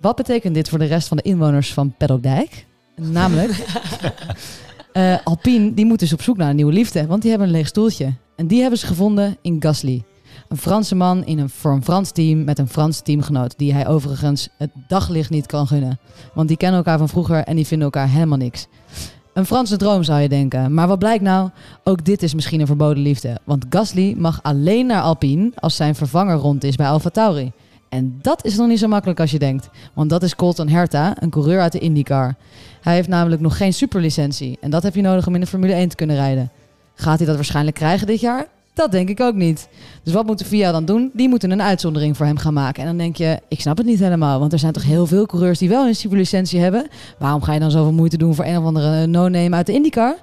Wat betekent dit voor de rest van de inwoners van Peddokdijk? Namelijk, eh, Alpine die moet dus op zoek naar een nieuwe liefde, want die hebben een leeg stoeltje. En die hebben ze gevonden in Gasly. Een Franse man in een, voor een Frans team met een Frans teamgenoot, die hij overigens het daglicht niet kan gunnen. Want die kennen elkaar van vroeger en die vinden elkaar helemaal niks. Een Franse droom zou je denken. Maar wat blijkt nou? Ook dit is misschien een verboden liefde. Want Gasly mag alleen naar Alpine als zijn vervanger rond is bij Alfa Tauri. En dat is nog niet zo makkelijk als je denkt. Want dat is Colton Herta, een coureur uit de IndyCar. Hij heeft namelijk nog geen superlicentie. En dat heb je nodig om in de Formule 1 te kunnen rijden. Gaat hij dat waarschijnlijk krijgen dit jaar? Dat denk ik ook niet. Dus wat moet de FIA dan doen? Die moeten een uitzondering voor hem gaan maken. En dan denk je, ik snap het niet helemaal. Want er zijn toch heel veel coureurs die wel een superlicentie hebben. Waarom ga je dan zoveel moeite doen voor een of andere no-name uit de IndyCar?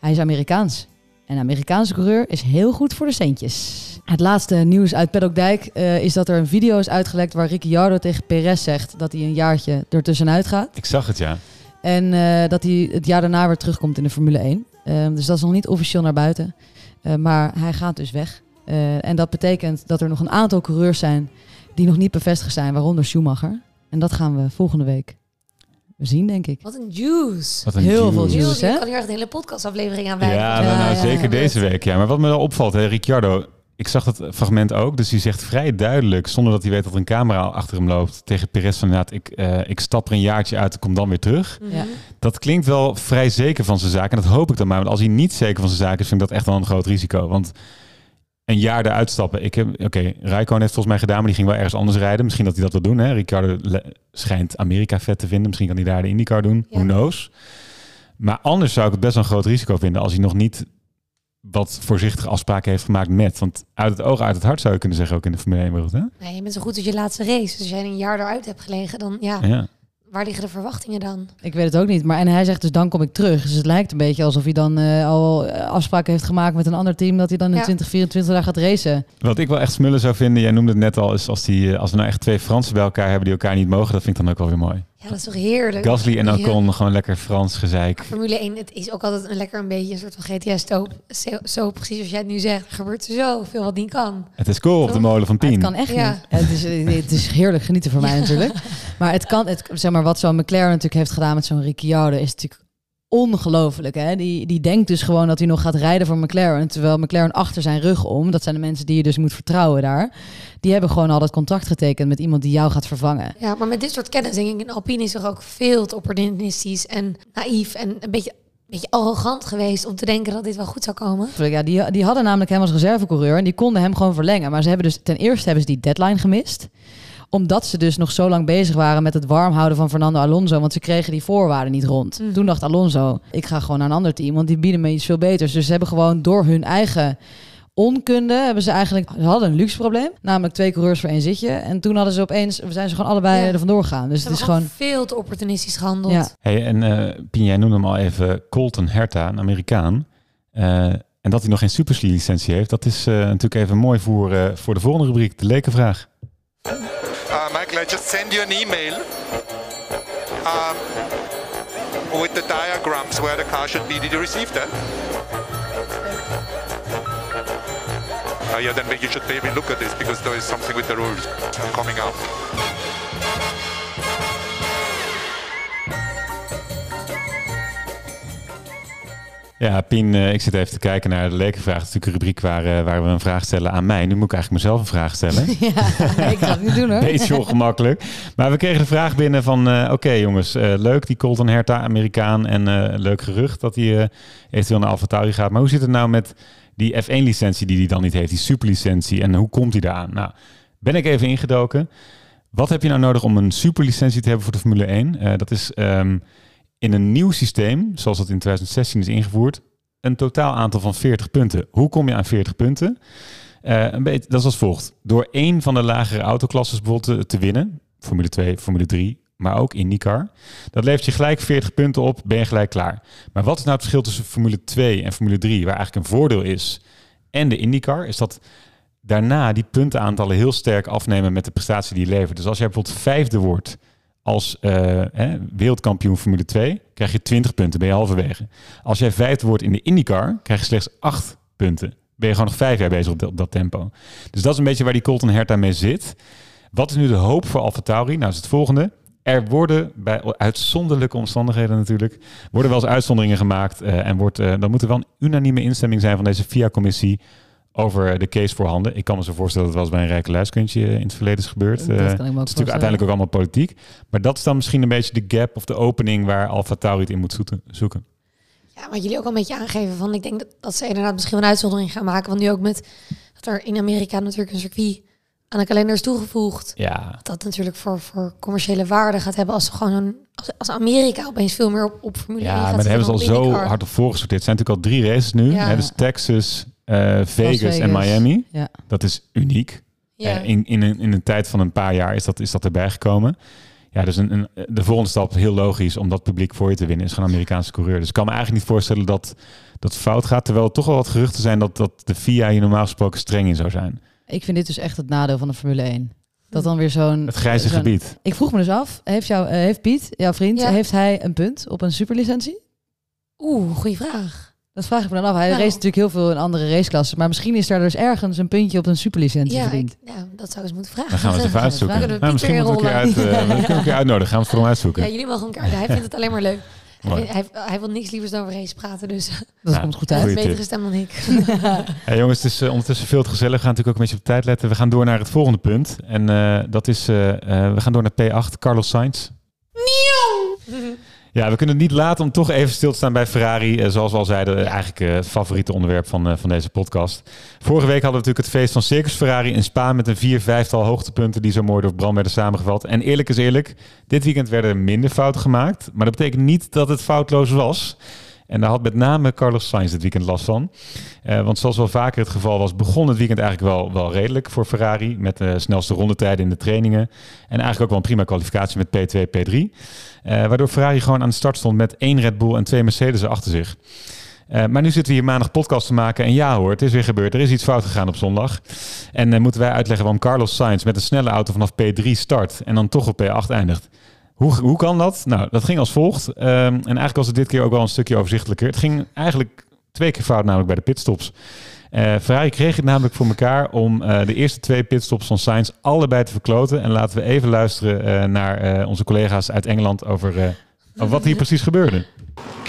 Hij is Amerikaans. En een Amerikaanse coureur is heel goed voor de centjes. Het laatste nieuws uit Paddockdijk eh is dat er een video is uitgelekt... waar Ricciardo tegen Perez zegt dat hij een jaartje ertussenuit gaat. Ik zag het, ja. En eh, dat hij het jaar daarna weer terugkomt in de Formule 1. Ehm, dus dat is nog niet officieel naar buiten. Eh, maar hij gaat dus weg. Eh, en dat betekent dat er nog een aantal coureurs zijn die nog niet bevestigd zijn, waaronder Schumacher. En dat gaan we volgende week zien, denk ik. Wat een juice. Wat een Heel veel juice. juice, Je hè? kan hier echt een hele podcastaflevering aan wijden. Ja, nou, nou, ja, zeker ja. deze week. Ja. Maar wat me wel opvalt, hè, Ricciardo... Ik zag dat fragment ook, dus hij zegt vrij duidelijk, zonder dat hij weet dat er een camera achter hem loopt, tegen Perez van inderdaad, ik, eh, ik stap er een jaartje uit en kom dan weer terug. Mhm. Ja. Dat klinkt wel vrij zeker van zijn zaak en dat hoop ik dan maar. Want als hij niet zeker van zijn zaak is, vind ik dat echt wel een groot risico. Want een jaar eruit stappen. Ik heb, oké, Rijkoon heeft volgens mij gedaan, maar die ging wel ergens anders rijden. Misschien dat hij dat wil doen. Hè? Ricciardo le- schijnt Amerika vet te vinden. Misschien kan hij daar de IndyCar doen. Ja. Who knows? Maar anders zou ik het best wel een groot risico vinden als hij nog niet wat voorzichtige afspraken heeft gemaakt met. Want uit het oog, uit het hart zou je kunnen zeggen ook in de Formule 1 wereld. Hè? Nee, je bent zo goed als je laatste race. Dus als jij een jaar eruit hebt gelegen, dan ja, Ja. waar liggen de verwachtingen dan? Ik weet het ook niet. Maar en hij zegt dus dan kom ik terug. Dus het lijkt een beetje alsof hij dan eh, al eh, afspraken heeft gemaakt met een ander team dat hij dan in Ja. 2024 daar gaat racen. Wat ik wel echt smullen zou vinden, jij noemde het net al, is als, die, eh, als we nou echt twee Fransen bij elkaar hebben die elkaar niet mogen, dat vind ik dan ook wel weer mooi. Ja, dat is toch heerlijk. Gasly en Ja. Ocon gewoon lekker Frans gezeik. Formule 1, het is ook altijd een lekker een beetje een soort van GTS-soap. Zo, zo precies als jij het nu zegt. Er gebeurt zoveel wat niet kan. Het is cool op de molen van Maar Pien. het kan echt Ja. niet. Het is, het is heerlijk genieten voor mij natuurlijk. Maar het kan, het, zeg maar, wat zo'n McLaren natuurlijk heeft gedaan met zo'n Ricciardo is natuurlijk ongelooflijk. Hè? Die, die denkt dus gewoon dat hij nog gaat rijden voor McLaren. Terwijl McLaren achter zijn rug om, dat zijn de mensen die je dus moet vertrouwen daar. Die hebben gewoon al dat contract getekend met iemand die jou gaat vervangen. Ja, maar met dit soort kennis denk ik, in Alpine is toch ook veel te opportunistisch en naïef en een beetje, beetje arrogant geweest om te denken dat dit wel goed zou komen. Ja, die, die hadden namelijk hem als reservecoureur en die konden hem gewoon verlengen. Maar ze hebben dus ten eerste hebben ze die deadline gemist omdat ze dus nog zo lang bezig waren met het warm houden van Fernando Alonso. Want ze kregen die voorwaarden niet rond. Toen dacht Alonso, ik ga gewoon naar een ander team. Want die bieden me iets veel beters. Dus ze hebben gewoon door hun eigen onkunde... hebben ze eigenlijk... Ze hadden een luxe probleem. Namelijk twee coureurs voor één zitje. En toen hadden ze opeens... zijn ze gewoon allebei Ja. er vandoor gegaan. Dus Ze het is gewoon... veel te opportunistisch gehandeld. Ja. Hey, en eh Pien, jij noemde hem al even Colton Herta, een Amerikaan. Eh, en dat hij nog geen Super licentie heeft, dat is eh, natuurlijk even mooi voor, eh, voor de volgende rubriek, de lekenvraag. Uh, Michael, I just send you an email um, with the diagrams where the car should be. Did you receive that? Uh, yeah, then you should maybe look at this because there is something with the rules coming up. Ja, Pien, eh, ik zit even te kijken naar de lekenvraag. Dat is natuurlijk een rubriek waar, eh, waar we een vraag stellen aan mij. Nu moet ik eigenlijk mezelf een vraag stellen. Ja, ik ga het niet doen hoor. Beetje ongemakkelijk. Maar we kregen de vraag binnen van... eh, Oké jongens, leuk die Colton Herta, Amerikaan. En leuk gerucht dat hij eventueel naar AlphaTauri gaat. Maar hoe zit het nou met die F1-licentie die hij dan niet heeft? Die superlicentie. En hoe komt hij daaraan? Nou, ben ik even ingedoken. Wat heb je nou nodig om een superlicentie te hebben voor de Formule 1? Eh, dat is ehm, in een nieuw systeem, zoals dat in 2016 is ingevoerd... een totaal aantal van 40 punten. Hoe kom je aan 40 punten? Eh, een beetje, dat is als volgt. Door één van de lagere autoklasses bijvoorbeeld te, winnen, Formule 2, Formule 3, maar ook IndyCar, dat levert je gelijk 40 punten op, ben je gelijk klaar. Maar wat is nou het verschil tussen Formule 2 en Formule 3, waar eigenlijk een voordeel is, en de IndyCar, is dat daarna die puntenaantallen heel sterk afnemen met de prestatie die je levert. Dus als jij bijvoorbeeld vijfde wordt als eh, wereldkampioen Formule 2, krijg je 20 punten, ben je halverwege. Als jij vijfde wordt in de IndyCar, krijg je slechts 8 punten. Ben je gewoon nog vijf jaar bezig op dat, op dat tempo. Dus dat is een beetje waar die Colton Herta mee zit. Wat is nu de hoop voor AlphaTauri? Nou, is het volgende. Er worden bij uitzonderlijke omstandigheden natuurlijk, worden wel eens uitzonderingen gemaakt. eh, en wordt, eh, dan moet er wel een unanieme instemming zijn van deze FIA-commissie over de case voorhanden. Ik kan me zo voorstellen dat het wel eens bij een rijke luiskundje in het verleden is gebeurd. Dat Eh, kan ik me ook het is natuurlijk uiteindelijk ook allemaal politiek. Maar dat is dan misschien een beetje de gap of de opening waar AlphaTauri het in moet zoeken- zoeken. Ja, wat jullie ook al een beetje aangeven van, ik denk dat, dat ze inderdaad misschien wel een uitzondering gaan maken. Want nu ook met dat er in Amerika natuurlijk een circuit aan de kalender is toegevoegd. Ja. Dat dat natuurlijk voor, voor commerciële waarde gaat hebben als ze gewoon een, als, als Amerika opeens veel meer op, op Formule 1 Ja, gaat maar daar hebben ze al zo hard op voorgesorteerd. Het zijn natuurlijk al drie races nu. Ja. Hè, dus Texas, eh, Vegas, en Vegas. Miami. Ja. Dat is uniek. Ja. Eh, in, in, een, in een tijd van een paar jaar is dat, is dat erbij gekomen. Ja, dus een, een, de volgende stap, heel logisch, om dat publiek voor je te winnen, is gewoon een Amerikaanse coureur. Dus ik kan me eigenlijk niet voorstellen dat dat fout gaat. Terwijl er toch wel wat geruchten zijn dat, dat de FIA hier normaal gesproken streng in zou zijn. Ik vind dit dus echt het nadeel van de Formule 1. Dat dan weer zo'n... Het grijze zo'n- gebied. Ik vroeg me dus af, heeft, jou, eh, heeft Piet, jouw vriend, Ja. heeft hij een punt op een superlicentie? Oeh, goede vraag. Dat vraag ik me dan af. Hij Nou. race natuurlijk heel veel in andere raceklassen. Maar misschien is daar dus ergens een puntje op een superlicentie Ja, verdiend. ik, ja, dat zou ik eens moeten vragen. Dan gaan we het even uitzoeken. We Nou, misschien moeten we een keer, uit, eh, we kunnen een uitnodigen. Gaan we het voor hem uitzoeken. Ja, jullie mogen elkaar. Hij vindt het alleen maar leuk. Hij, hij, hij wil niks lievers dan over race praten, dus Dat Ja, komt goed hij uit. heeft Goeie betere stem dan ik. Hey jongens, het is eh, ondertussen veel te gezellig. We gaan natuurlijk ook een beetje op de tijd letten. We gaan door naar het volgende punt. En eh, dat is, we gaan door naar P8, Carlos Sainz. Ja, we kunnen het niet laten om toch even stil te staan bij Ferrari. Eh, zoals we al zeiden, eigenlijk eh, het favoriete onderwerp van, eh, van deze podcast. Vorige week hadden we natuurlijk het feest van Circus Ferrari in Spa... met een vier, vijftal hoogtepunten die zo mooi door Bram werden samengevat. En eerlijk is eerlijk, dit weekend werden er minder fouten gemaakt. Maar dat betekent niet dat het foutloos was. En daar had met name Carlos Sainz dit weekend last van. Eh, want zoals wel vaker het geval was, begon het weekend eigenlijk wel, wel redelijk voor Ferrari. Met de snelste rondetijden in de trainingen. En eigenlijk ook wel een prima kwalificatie met P2, P3. Eh, waardoor Ferrari gewoon aan de start stond met één Red Bull en twee Mercedes achter zich. Eh, maar nu zitten we hier maandag podcast te maken. En ja hoor, het is weer gebeurd. Er is iets fout gegaan op zondag. En eh, moeten wij uitleggen waarom Carlos Sainz met een snelle auto vanaf P3 start en dan toch op P8 eindigt. Hoe, hoe kan dat? Nou, dat ging als volgt. Ehm, en eigenlijk was het dit keer ook wel een stukje overzichtelijker. Het ging eigenlijk twee keer fout, namelijk bij de pitstops. Eh Ferrari kreeg het namelijk voor elkaar om eh, de eerste twee pitstops van Sainz allebei te verkloten. En laten we even luisteren eh, naar onze collega's uit Engeland over, over wat hier precies gebeurde.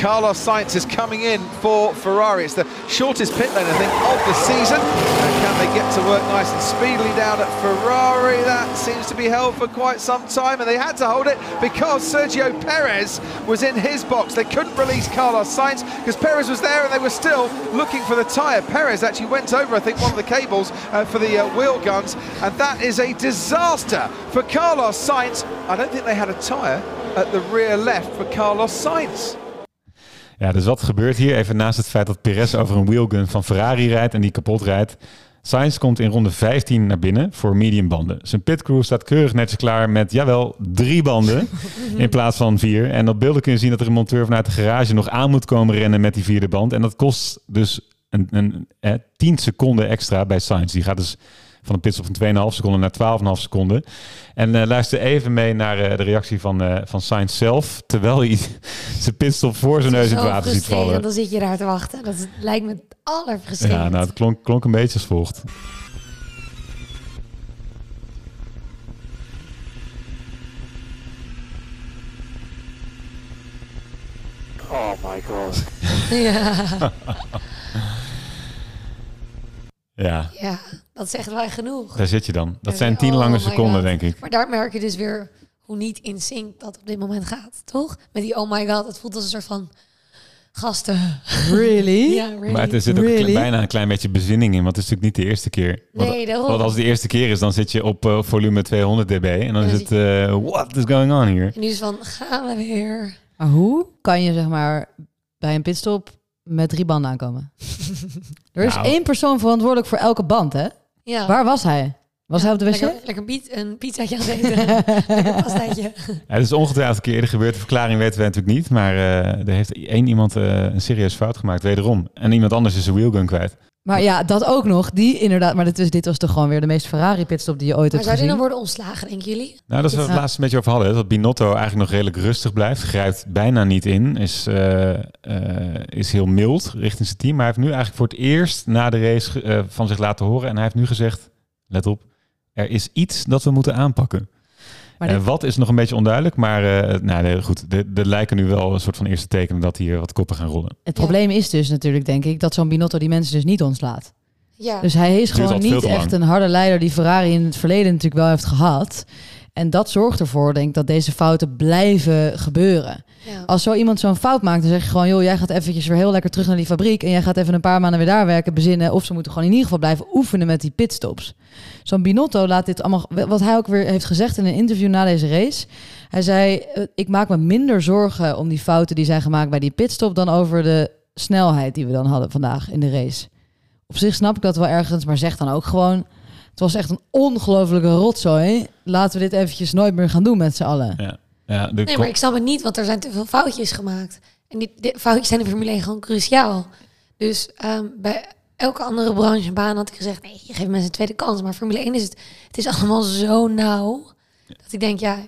Carlos Sainz is coming in for Ferrari. It's the shortest pit lane, I think, of the season. And can they get to work nice and speedily down at Ferrari? That seems to be held for quite some time, and they had to hold it because Sergio Perez was in his box. They couldn't release Carlos Sainz because Perez was there and they were still looking for the tyre. Perez actually went over, I think, one of the cables uh, for the uh, wheel guns, and that is a disaster for Carlos Sainz. I don't think they had a tyre at the rear left for Carlos Sainz. Ja, dus wat gebeurt hier? Even naast het feit dat Perez over een wheelgun van Ferrari rijdt en die kapot rijdt. Sainz komt in ronde 15 naar binnen voor medium banden. Zijn pitcrew staat keurig netjes klaar met, jawel, drie banden in plaats van vier. En op beelden kun je zien dat er een monteur vanuit de garage nog aan moet komen rennen met die vierde band. En dat kost dus een, een, eh, 10 seconden extra bij Sainz. Die gaat dus van een pitstop van 2,5 seconden naar 12,5 seconden. En eh, luister even mee naar eh, de reactie van, eh van Sainz zelf, terwijl hij zijn pitstop voor zijn neus in het water ziet vallen. Dan zit je daar te wachten. Dat is- lijkt me het Ja, nou, het klonk, klonk een beetje als volgt. Oh my god. Ja. Ja, ja, dat is echt wel genoeg. daar zit je dan. Dat zijn oh tien lange my seconden, God. denk ik. Maar daar merk je dus weer hoe niet in sync dat op dit moment gaat, toch? Met die oh my god, het voelt als een soort van gasten. Really? ja, really. Maar er zit ook een bijna een klein beetje bezinning in, want het is natuurlijk niet de eerste keer. Want, Nee, daarom. want als het de eerste keer is, dan zit je op eh, volume 200 dB en dan Ja, is het, eh, what is going on hier? En nu is van, gaan we weer. Maar hoe kan je zeg maar bij een pitstop met drie banden aankomen? er is Nou. één persoon verantwoordelijk voor elke band, hè? Ja. Waar was hij? Was hij op de wc? Lekker, lekker piet, een pizzaatje aan het eten. lekker pastaatje. Ja, het is ongetwijfeld een keer eerder gebeurd. De verklaring weten we natuurlijk niet, maar eh, er heeft één iemand eh, een serieus fout gemaakt, wederom. En iemand anders is zijn wheelgun kwijt. Maar ja, dat ook nog. Die inderdaad. Maar dit, is, dit was toch gewoon weer de meest Ferrari pitstop die je ooit Maar hebt zou die gezien. dan worden ontslagen, denken jullie? Nou, dat is waar we het Ja. laatst een beetje over hadden. hè, Dat Binotto eigenlijk nog redelijk rustig blijft. Grijpt bijna niet in. Is, eh, eh, is heel mild richting zijn team. Maar hij heeft nu eigenlijk voor het eerst na de race eh, van zich laten horen. En hij heeft nu gezegd, let op, er is iets dat we moeten aanpakken. Maar Eh, wat is nog een beetje onduidelijk. Maar eh, nou, nee, goed, er er lijken nu wel een soort van eerste tekenen dat hier wat koppen gaan rollen. Het probleem is dus natuurlijk, denk ik, dat zo'n Binotto die mensen dus niet ontslaat. Ja. Dus hij is gewoon niet echt een harde leider die Ferrari in het verleden natuurlijk wel heeft gehad. En dat zorgt ervoor, denk ik, dat deze fouten blijven gebeuren. Ja. Als zo iemand zo'n fout maakt, dan zeg je gewoon, joh, jij gaat eventjes weer heel lekker terug naar die fabriek en jij gaat even een paar maanden weer daar werken, bezinnen. Of ze moeten gewoon in ieder geval blijven oefenen met die pitstops. Zo'n Binotto laat dit allemaal, wat hij ook weer heeft gezegd in een interview na deze race. Hij zei, eh, ik maak me minder zorgen om die fouten die zijn gemaakt bij die pitstop dan over de snelheid die we dan hadden vandaag in de race. Op zich snap ik dat wel ergens, maar zeg dan ook gewoon, het was echt een ongelofelijke rotzooi. Laten we dit eventjes nooit meer gaan doen met z'n allen. Ja. Ja, de Nee, maar ik snap het niet, want er zijn te veel foutjes gemaakt. En die, die foutjes zijn in de Formule 1 gewoon cruciaal. Dus ehm, bij elke andere branche en baan had ik gezegd... nee, je geeft mensen een tweede kans. Maar Formule 1 is het, het is allemaal zo nauw... dat ik denk, ja,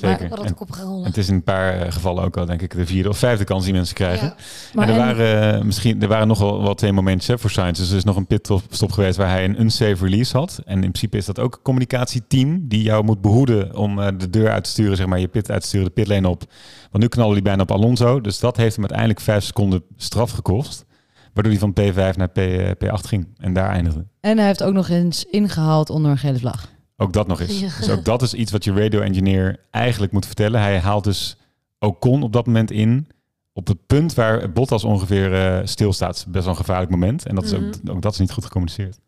Zeker. En-. Het is in een paar eh, gevallen ook al, denk ik, de vierde of vijfde kans die mensen krijgen. Ja. Maar en er en- waren, eh, misschien, er waren nog wel, wel twee momentjes hè, voor Sainz. Dus er is nog een pitstop geweest waar hij een unsafe release had. En in principe is dat ook een communicatieteam die jou moet behoeden om eh, de deur uit te sturen, zeg maar, je pit uit te sturen, de pitlane op. Want nu knalde hij bijna op Alonso. Dus dat heeft hem uiteindelijk vijf seconden straf gekost. Waardoor hij van P5 naar P, eh, P8 ging en daar eindigde. En hij heeft ook nog eens ingehaald onder een gele vlag. Ook dat nog eens. Ja. Dus ook dat is iets wat je radio engineer eigenlijk moet vertellen. Hij haalt dus Ocon op dat moment in. Op het punt waar Bottas ongeveer eh stilstaat. Best wel een gevaarlijk moment. En dat is ook, Mhm. ook dat is niet goed gecommuniceerd.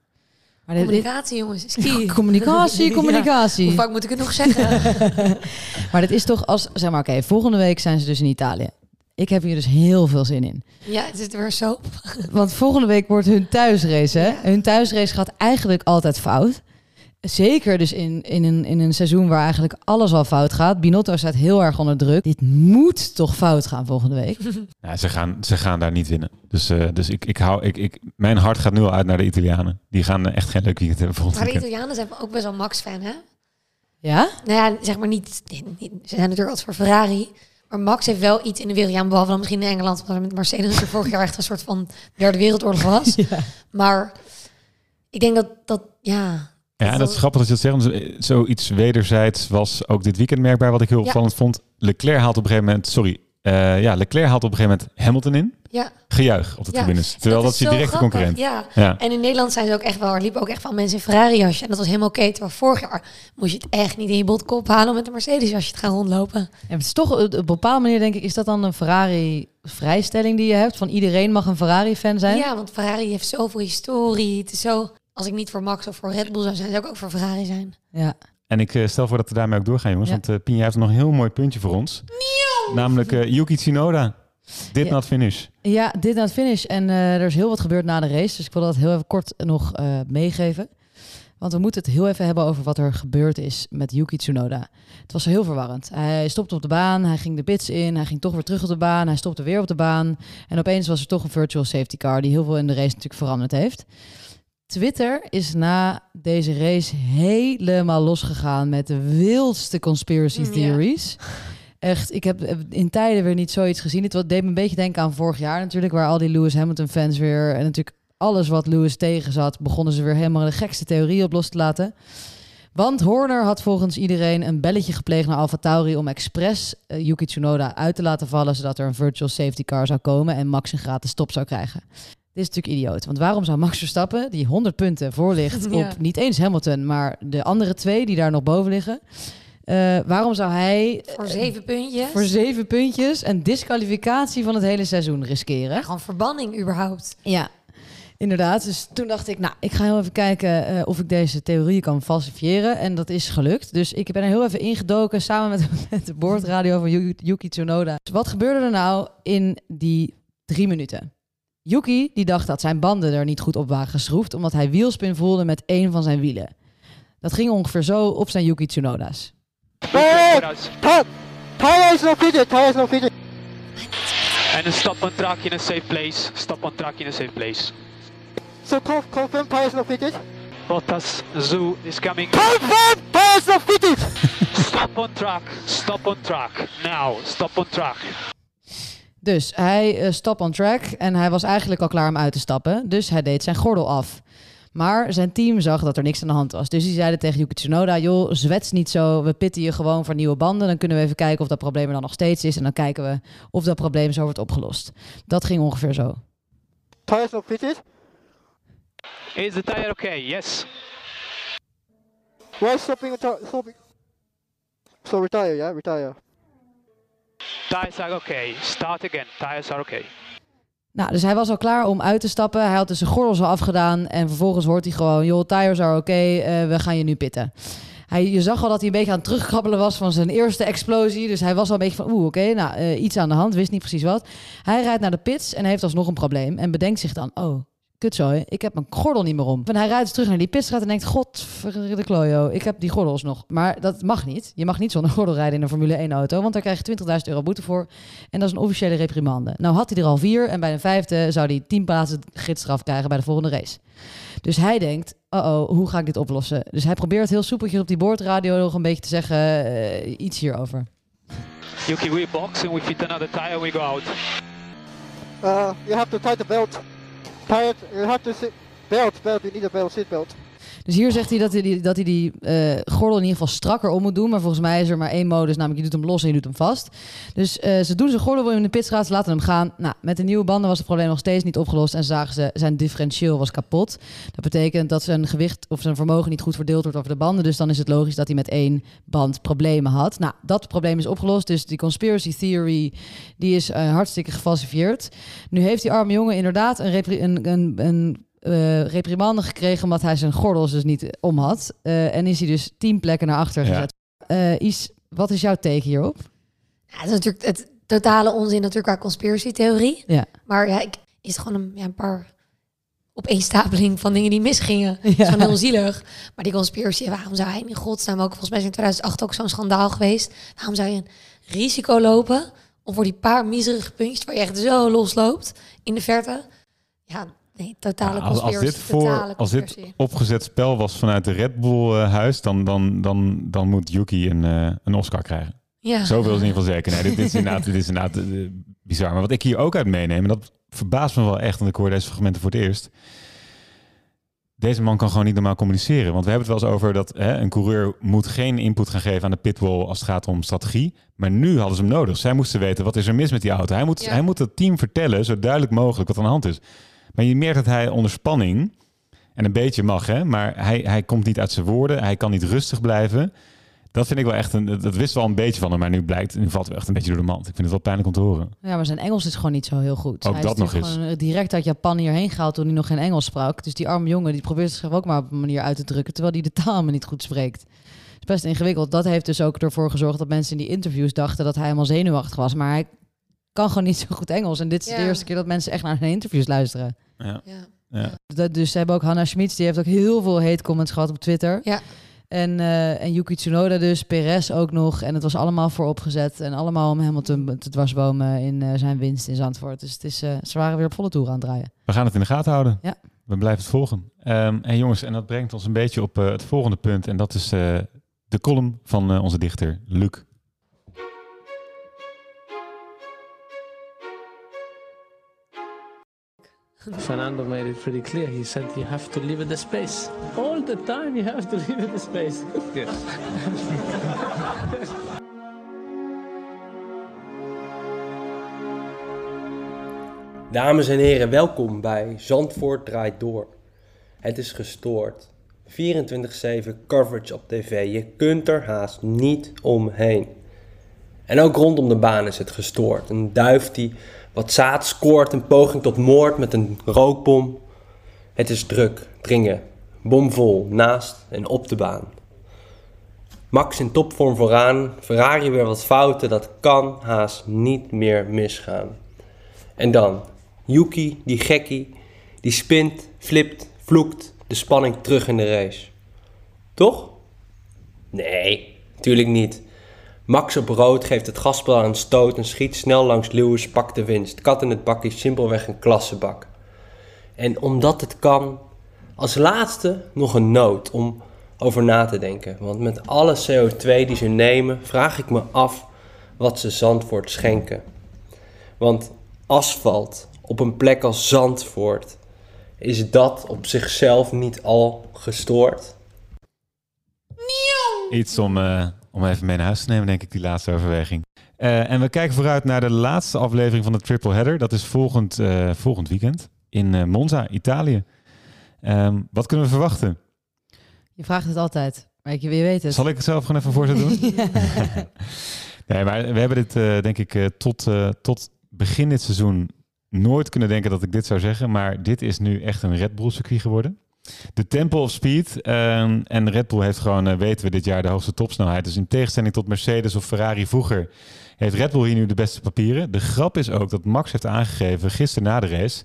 Maar dit, Communicatie, jongens, is key. communicatie, communicatie. Hoe vaak moet ik het nog zeggen? Maar dit is toch als, zeg maar, oké, volgende week zijn ze dus in Italië. ik heb hier dus heel veel zin in. Ja, het zit er weer zo. Want volgende week wordt hun thuisrace. Hè? Hun thuisrace gaat eigenlijk altijd fout. Zeker dus in, in, een, in een seizoen waar eigenlijk alles al fout gaat. Binotto staat heel erg onder druk. Dit moet toch fout gaan volgende week. Ja, ze, gaan, ze gaan daar niet winnen. Dus, eh, dus ik, ik hou, ik, ik, mijn hart gaat nu al uit naar de Italianen. Die gaan echt geen leuk weekend hebben Maar de. Italianen zijn ook best wel Max-fan, hè? Ja? Nou ja, zeg maar niet, niet- Ze zijn natuurlijk altijd voor Ferrari. Maar Max heeft wel iets in de wereld. Ja, behalve dan misschien in Engeland. Omdat er met Mercedes er vorig jaar echt een soort van derde wereldoorlog was. Maar ik denk dat dat, ja... Ja, dat is grappig dat je dat zegt. Zoiets wederzijds was ook dit weekend merkbaar. Wat ik heel Ja. opvallend vond. Leclerc haalt op een gegeven moment... Sorry. eh, ja, Leclerc haalt op een gegeven moment Hamilton in. Ja. Gejuich op de Ja, tribunes. Terwijl dat, is is je zo directe grappig, concurrent. Ja. ja. en in Nederland zijn ze ook echt wel, er liepen ook echt wel mensen in Ferrari jasje. En dat was helemaal oké. Terwijl vorig jaar moest je het echt niet in je botkop halen om met een Mercedes jasje te gaan rondlopen. Ja, het is toch op een bepaalde manier denk ik, is dat dan een Ferrari vrijstelling die je hebt? Van iedereen mag een Ferrari fan zijn? Ja, want Ferrari heeft zoveel historie. Het is zo, als ik niet voor Max of voor Red Bull zou zijn, zou ik ook voor Ferrari zijn. Ja. En ik eh, stel voor dat we daarmee ook doorgaan, jongens. Ja. Want eh Pinja heeft nog een heel mooi puntje voor ons. Namelijk eh, Yuki Tsunoda. Dit Ja. not finish. Ja, dit na het finish. En eh, er is heel wat gebeurd na de race. Dus ik wil dat heel even kort nog eh, meegeven. Want we moeten het heel even hebben over wat er gebeurd is met Yuki Tsunoda. Het was heel verwarrend. Hij stopte op de baan, hij ging de pits in, hij ging toch weer terug op de baan, hij stopte weer op de baan. En opeens was er toch een virtual safety car die heel veel in de race natuurlijk veranderd heeft. Twitter is na deze race helemaal losgegaan met de wildste conspiracy Mm, ja. theories. Echt, ik heb in tijden weer niet zoiets gezien. Het deed me een beetje denken aan vorig jaar natuurlijk, waar al die Lewis Hamilton fans weer en natuurlijk alles wat Lewis tegen zat, begonnen ze weer helemaal de gekste theorieën op los te laten. Want Horner had volgens iedereen een belletje gepleegd naar AlphaTauri om expres eh, Yuki Tsunoda uit te laten vallen, zodat er een virtual safety car zou komen en Max een gratis stop zou krijgen. Dit is natuurlijk idioot. Want waarom zou Max Verstappen, die 100 punten voor ligt Ja. op niet eens Hamilton, maar de andere twee die daar nog boven liggen, eh, waarom zou hij Voor zeven puntjes. voor zeven puntjes een disqualificatie van het hele seizoen riskeren? Gewoon verbanning überhaupt. Ja, inderdaad. Dus toen dacht ik, nou, ik ga heel even kijken eh, of ik deze theorie kan falsifiëren. En dat is gelukt. Dus ik ben er heel even ingedoken samen met, met de boordradio van Yu- Yuki Tsunoda. Dus wat gebeurde er nou in die drie minuten? Yuki die dacht dat zijn banden er niet goed op waren geschroefd, omdat hij wielspin voelde met één van zijn wielen. Dat ging ongeveer zo op zijn Yuki Tsunoda's. Tires no fitted, tires no fitted. And stop on track in a safe place. Stop on track in a safe place. So conf- confirm tires no fitted. Bottas Zoo is coming. Confirm tires no fitted. Stop on track. Stop on track. Now. Stop on track. Dus hij eh stop on track en hij was eigenlijk al klaar om uit te stappen. Dus hij deed zijn gordel af. Maar zijn team zag dat er niks aan de hand was. Dus die zeiden tegen Yuki Tsunoda, joh, zwets niet zo. We pitten je gewoon voor nieuwe banden. Dan kunnen we even kijken of dat probleem er dan nog steeds is. En dan kijken we of dat probleem zo wordt opgelost. Dat ging ongeveer zo. Tires no fitted. Is the tire okay? Yes. Why stopping? stopping? So retire, yeah, retire. Tires are okay. Start again. Tires are okay. Nou, dus hij was al klaar om uit te stappen. Hij had dus zijn gordels al afgedaan. En vervolgens hoort hij gewoon, joh, tires are oké, eh, we gaan je nu pitten. Hij, je zag al dat hij een beetje aan het terugkrabbelen was van zijn eerste explosie. Dus hij was al een beetje van, oeh, oké, nou, eh, iets aan de hand, wist niet precies wat. Hij rijdt naar de pits en heeft alsnog een probleem. En bedenkt zich dan, oh, kutzooi, ik heb mijn gordel niet meer om. En hij rijdt dus terug naar die pitstraat en denkt, god, de klojo, ik heb die gordels nog. Maar dat mag niet. Je mag niet zonder gordel rijden in een Formule 1 auto, want daar krijg je 20.000 euro boete voor. En dat is een officiële reprimande. Nou had hij er al vier en bij de vijfde zou hij tien plaatsen gidsstraf krijgen bij de volgende race. Dus hij denkt, oh hoe ga ik dit oplossen? Dus hij probeert heel soepeltjes op die boordradio nog een beetje te zeggen eh, iets hierover. Yuki, we box and we fit another tire. We go out. Uh, you have to tie the belt. It. You have to sit. Belt, belt. You need a belt. Seat belt. Dus hier zegt hij dat hij die, dat hij die eh, gordel in ieder geval strakker om moet doen. Maar volgens mij is er maar één modus, namelijk je doet hem los en je doet hem vast. Dus eh, ze doen zijn gordel in de pitstraat, ze laten hem gaan. Nou, met de nieuwe banden was het probleem nog steeds niet opgelost. En zagen ze, zijn differentieel was kapot. Dat betekent dat zijn gewicht of zijn vermogen niet goed verdeeld wordt over de banden. Dus dan is het logisch dat hij met één band problemen had. Nou, dat probleem is opgelost. Dus die conspiracy theory, die is eh, hartstikke gefalsifieerd. Nu heeft die arme jongen inderdaad een, een, een, een eh, reprimande gekregen omdat hij zijn gordels dus niet om had. Eh, en is hij dus tien plekken naar achter Ja. gezet. Eh, Is, wat is jouw teken hierop? Ja, het is natuurlijk het totale onzin natuurlijk qua conspiracy theorie. Ja. Maar ja, ik, is het gewoon een, ja, een paar opeenstapeling van dingen die misgingen. Ja. Dat is heel zielig. Maar die conspiracy, waarom zou hij in godsnaam ook... Volgens mij is in 2008 ook zo'n schandaal geweest. Waarom zou je een risico lopen om voor die paar miserige puntjes... waar je echt zo losloopt in de verte... Ja, nee, totale Ja, als, als, dit voor, als dit opgezet spel was vanuit de Red Bull eh, huis, dan, dan, dan, dan moet Yuki een, eh, een Oscar krijgen. Ja. Zoveel is in ieder geval zeker. Nee, dit, dit is inderdaad, dit is inderdaad eh, bizar. Maar wat ik hier ook uit meeneem, en dat verbaast me wel echt, want ik hoor deze fragmenten voor het eerst. Deze man kan gewoon niet normaal communiceren. Want we hebben het wel eens over dat hè, een coureur moet geen input gaan geven aan de pitwall als het gaat om strategie. Maar nu hadden ze hem nodig. Zij moesten weten wat is er mis met die auto. Hij moet, Ja. hij moet het team vertellen, zo duidelijk mogelijk wat aan de hand is. Maar je merkt dat hij onder spanning, en een beetje mag, hè, maar hij, hij komt niet uit zijn woorden. Hij kan niet rustig blijven. Dat vind ik wel echt een. Dat wisten we al een beetje van hem, maar nu blijkt, nu valt hij echt een beetje door de mand. Ik vind het wel pijnlijk om te horen. Ja, maar zijn Engels is gewoon niet zo heel goed. Ook hij dat is nog natuurlijk gewoon direct uit Japan hierheen gehaald toen hij nog geen Engels sprak. Dus die arme jongen die probeert zich ook maar op een manier uit te drukken, terwijl hij de taal helemaal niet goed spreekt. Het is best ingewikkeld. Dat heeft dus ook ervoor gezorgd dat mensen in die interviews dachten dat hij helemaal zenuwachtig was. Maar hij kan gewoon niet zo goed Engels. En dit is de eerste keer dat mensen echt naar zijn interviews luisteren. Ja. Ja. Ja. Dat, dus ze hebben ook Hannah Schmitz, die heeft ook heel veel hate comments gehad op Twitter. Ja. En, eh, en Yuki Tsunoda dus, Perez ook nog. En het was allemaal vooropgezet. En allemaal om Hamilton te dwarsbomen in eh, zijn winst in Zandvoort. Dus het is, eh, ze waren weer op volle toer aan het draaien. We gaan het in de gaten houden. Ja. We blijven het volgen. Ehm en jongens, en dat brengt ons een beetje op eh, het volgende punt. En dat is eh, de column van eh, onze dichter, Luc. Fernando made it pretty clear. He said you have to leave the space. All the time you have to leave the space. Yes. Dames en heren, welkom bij Zandvoort draait door. Het is gestoord. 24-7 coverage op tv. Je kunt er haast niet omheen. En ook rondom de baan is het gestoord. Een duif die wat zaad scoort, een poging tot moord met een rookbom. Het is druk, dringen, bomvol, naast en op de baan. Max in topvorm vooraan, Ferrari weer wat fouten, dat kan haast niet meer misgaan. En dan, Yuki, die gekkie, die spint, flipt, vloekt, de spanning terug in de race. Toch? Nee, natuurlijk niet. Max op rood geeft het gaspedaal een stoot en schiet snel langs Lewis, pakt de winst. Kat in het bakje, simpelweg een klassebak. En omdat het kan, als laatste nog een noot om over na te denken. Want met alle CO2 die ze nemen, vraag ik me af wat ze Zandvoort schenken. Want asfalt op een plek als Zandvoort, is dat op zichzelf niet al gestoord? Iets om, eh, om even mee naar huis te nemen, denk ik, die laatste overweging. Eh, en we kijken vooruit naar de laatste aflevering van de Triple Header. Dat is volgend, eh, volgend weekend in eh, Monza, Italië. Ehm, wat kunnen we verwachten? Je vraagt het altijd, maar ik, je weet het. Zal ik het zelf gewoon even voorzet doen? nee, maar we hebben dit denk ik tot, tot begin dit seizoen nooit kunnen denken dat ik dit zou zeggen. Maar dit is nu echt een Red Bull circuit geworden. De Temple of Speed. ehm, en Red Bull heeft gewoon, eh, weten we, dit jaar de hoogste topsnelheid. Dus in tegenstelling tot Mercedes of Ferrari vroeger... heeft Red Bull hier nu de beste papieren. De grap is ook dat Max heeft aangegeven, gisteren na de race...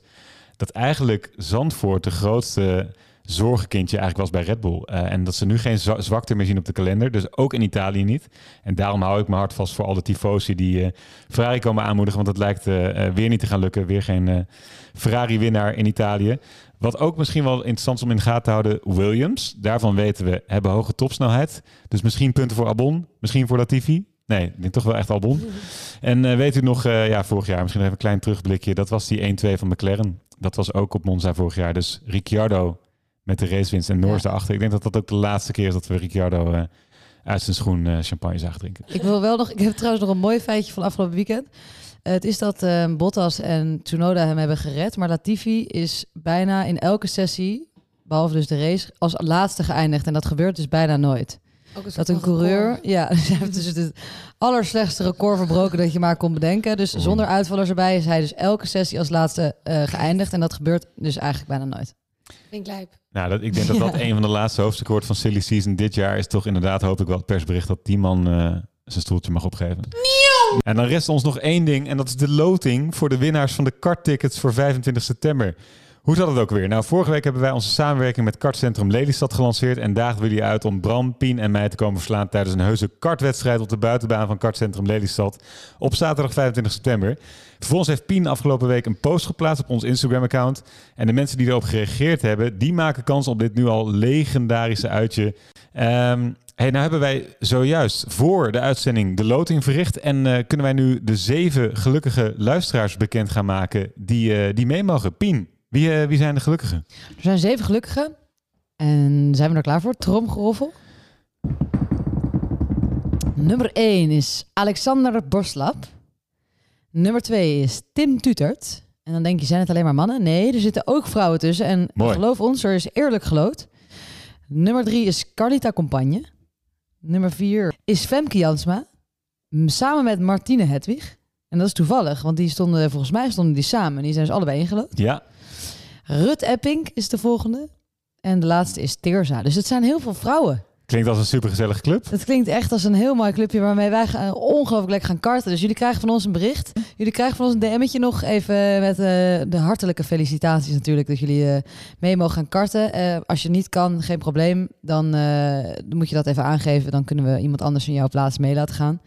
dat eigenlijk Zandvoort de grootste zorgenkindje eigenlijk was bij Red Bull. Eh, en dat ze nu geen zwa- zwakte meer zien op de kalender. Dus ook in Italië niet. En daarom hou ik mijn hart vast voor al de tifosi die eh, Ferrari komen aanmoedigen. Want het lijkt weer niet te gaan lukken. Weer geen Ferrari-winnaar in Italië. Wat ook misschien wel interessant is om in de gaten te houden. Williams, daarvan weten we, hebben hoge topsnelheid. Dus misschien punten voor Albon. Misschien voor Latifi. Nee, ik denk toch wel echt Albon. En eh, weet u nog, eh, ja, vorig jaar, misschien even een klein terugblikje. Dat was die 1-2 van McLaren. Dat was ook op Monza vorig jaar. Dus Ricciardo met de racewinst en Norris daarachter. Ik denk dat dat ook de laatste keer is dat we Ricciardo eh, uit zijn schoen champagne zagen drinken. Ik wil wel nog. Ik heb trouwens nog een mooi feitje van afgelopen weekend. Het is dat eh, Bottas en Tsunoda hem hebben gered, maar Latifi is bijna in elke sessie, behalve dus de race, als laatste geëindigd. En dat gebeurt dus bijna nooit. Ook een dat een coureur, record. ja, dus hij heeft dus het allerslechtste record verbroken dat je maar kon bedenken. Dus zonder uitvallers erbij is hij dus elke sessie als laatste eh, geëindigd. En dat gebeurt dus eigenlijk bijna nooit. Vind ik lijp. Nou, dat, ik denk dat dat Ja. een van de laatste hoofdstukken wordt van Silly Season dit jaar. Is toch inderdaad, hoop ik wel, het persbericht dat die man eh, zijn stoeltje mag opgeven. En dan rest ons nog één ding en dat is de loting voor de winnaars van de karttickets voor 25 september. Hoe zat het ook weer? Nou, vorige week hebben wij onze samenwerking met Kartcentrum Lelystad gelanceerd en daagden we jullie uit om Bram, Pien en mij te komen verslaan tijdens een heuse kartwedstrijd op de buitenbaan van Kartcentrum Lelystad op zaterdag 25 september. Vervolgens heeft Pien afgelopen week een post geplaatst op ons Instagram-account en de mensen die erop gereageerd hebben, die maken kans op dit nu al legendarische uitje. Ehm Hey, nou hebben wij zojuist voor de uitzending de loting verricht. En eh, kunnen wij nu de zeven gelukkige luisteraars bekend gaan maken die, eh, die mee mogen. Pien, wie, eh, wie zijn de gelukkigen? Er zijn zeven gelukkigen. En zijn we er klaar voor? Tromgeroffel. Nummer 1 is Alexander Borslap. Nummer 2 is Tim Tutert. En dan denk je, zijn het alleen maar mannen? Nee, er zitten ook vrouwen tussen. En Mooi. geloof ons, er is eerlijk geloot. Nummer 3 is Carlita Compagne. Nummer 4 is Femke Jansma. Samen met Martine Hedwig. En dat is toevallig, want die stonden, volgens mij stonden die samen. Die zijn dus allebei ingelood. Ja, Rut Epping is de volgende. En de laatste is Teerza. Dus het zijn heel veel vrouwen. Klinkt als een supergezellige club. Het klinkt echt als een heel mooi clubje waarmee wij ongelooflijk lekker gaan karten. Dus jullie krijgen van ons een bericht. Jullie krijgen van ons een DM'tje nog even met eh, de hartelijke felicitaties natuurlijk. Dat jullie eh, mee mogen gaan karten. Eh, als je niet kan, geen probleem. Dan, dan moet je dat even aangeven. Dan kunnen we iemand anders in jouw plaats mee laten gaan.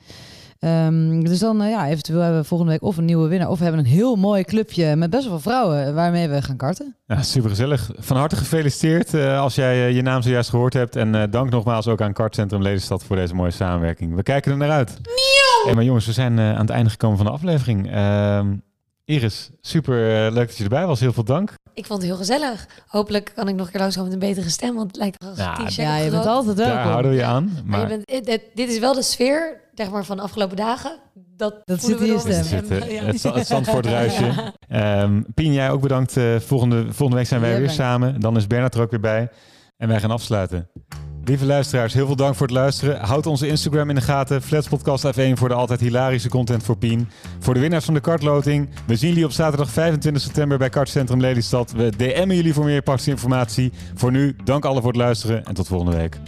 Ehm, dus dan, eh, ja, eventueel hebben we volgende week of een nieuwe winnaar. Of we hebben een heel mooi clubje met best wel veel vrouwen waarmee we gaan karten. Ja, supergezellig. Van harte gefeliciteerd eh, als jij eh, je naam zojuist gehoord hebt. En eh, dank nogmaals ook aan Kartcentrum Lelystad voor deze mooie samenwerking. We kijken er naar uit. Hey, maar jongens, we zijn aan het einde gekomen van de aflevering. Ehm, Iris, super leuk dat je erbij was. Heel veel dank. Ik vond het heel gezellig. Hopelijk kan ik nog een keer langskomen met een betere stem, want het lijkt als Ja, Ja, je bent altijd Daar welkom. houden we je aan. Maar Maar je bent, dit is wel de sfeer zeg maar, van de afgelopen dagen. Dat, Dat zit in we je door mijn stem. zit, eh, Ja. het, het Zandvoortruisje. Ehm Pien, jij ook bedankt. Eh, volgende, volgende week zijn wij weer samen. Dan is Bernard er ook weer bij. En wij gaan afsluiten. Lieve luisteraars, heel veel dank voor het luisteren. Houd onze Instagram in de gaten. Flats Podcast F1 voor de altijd hilarische content voor Pien. Voor de winnaars van de kartloting. We zien jullie op zaterdag 25 september bij Kartcentrum Lelystad. We DM'en jullie voor meer praktische informatie. Voor nu, dank allen voor het luisteren en tot volgende week.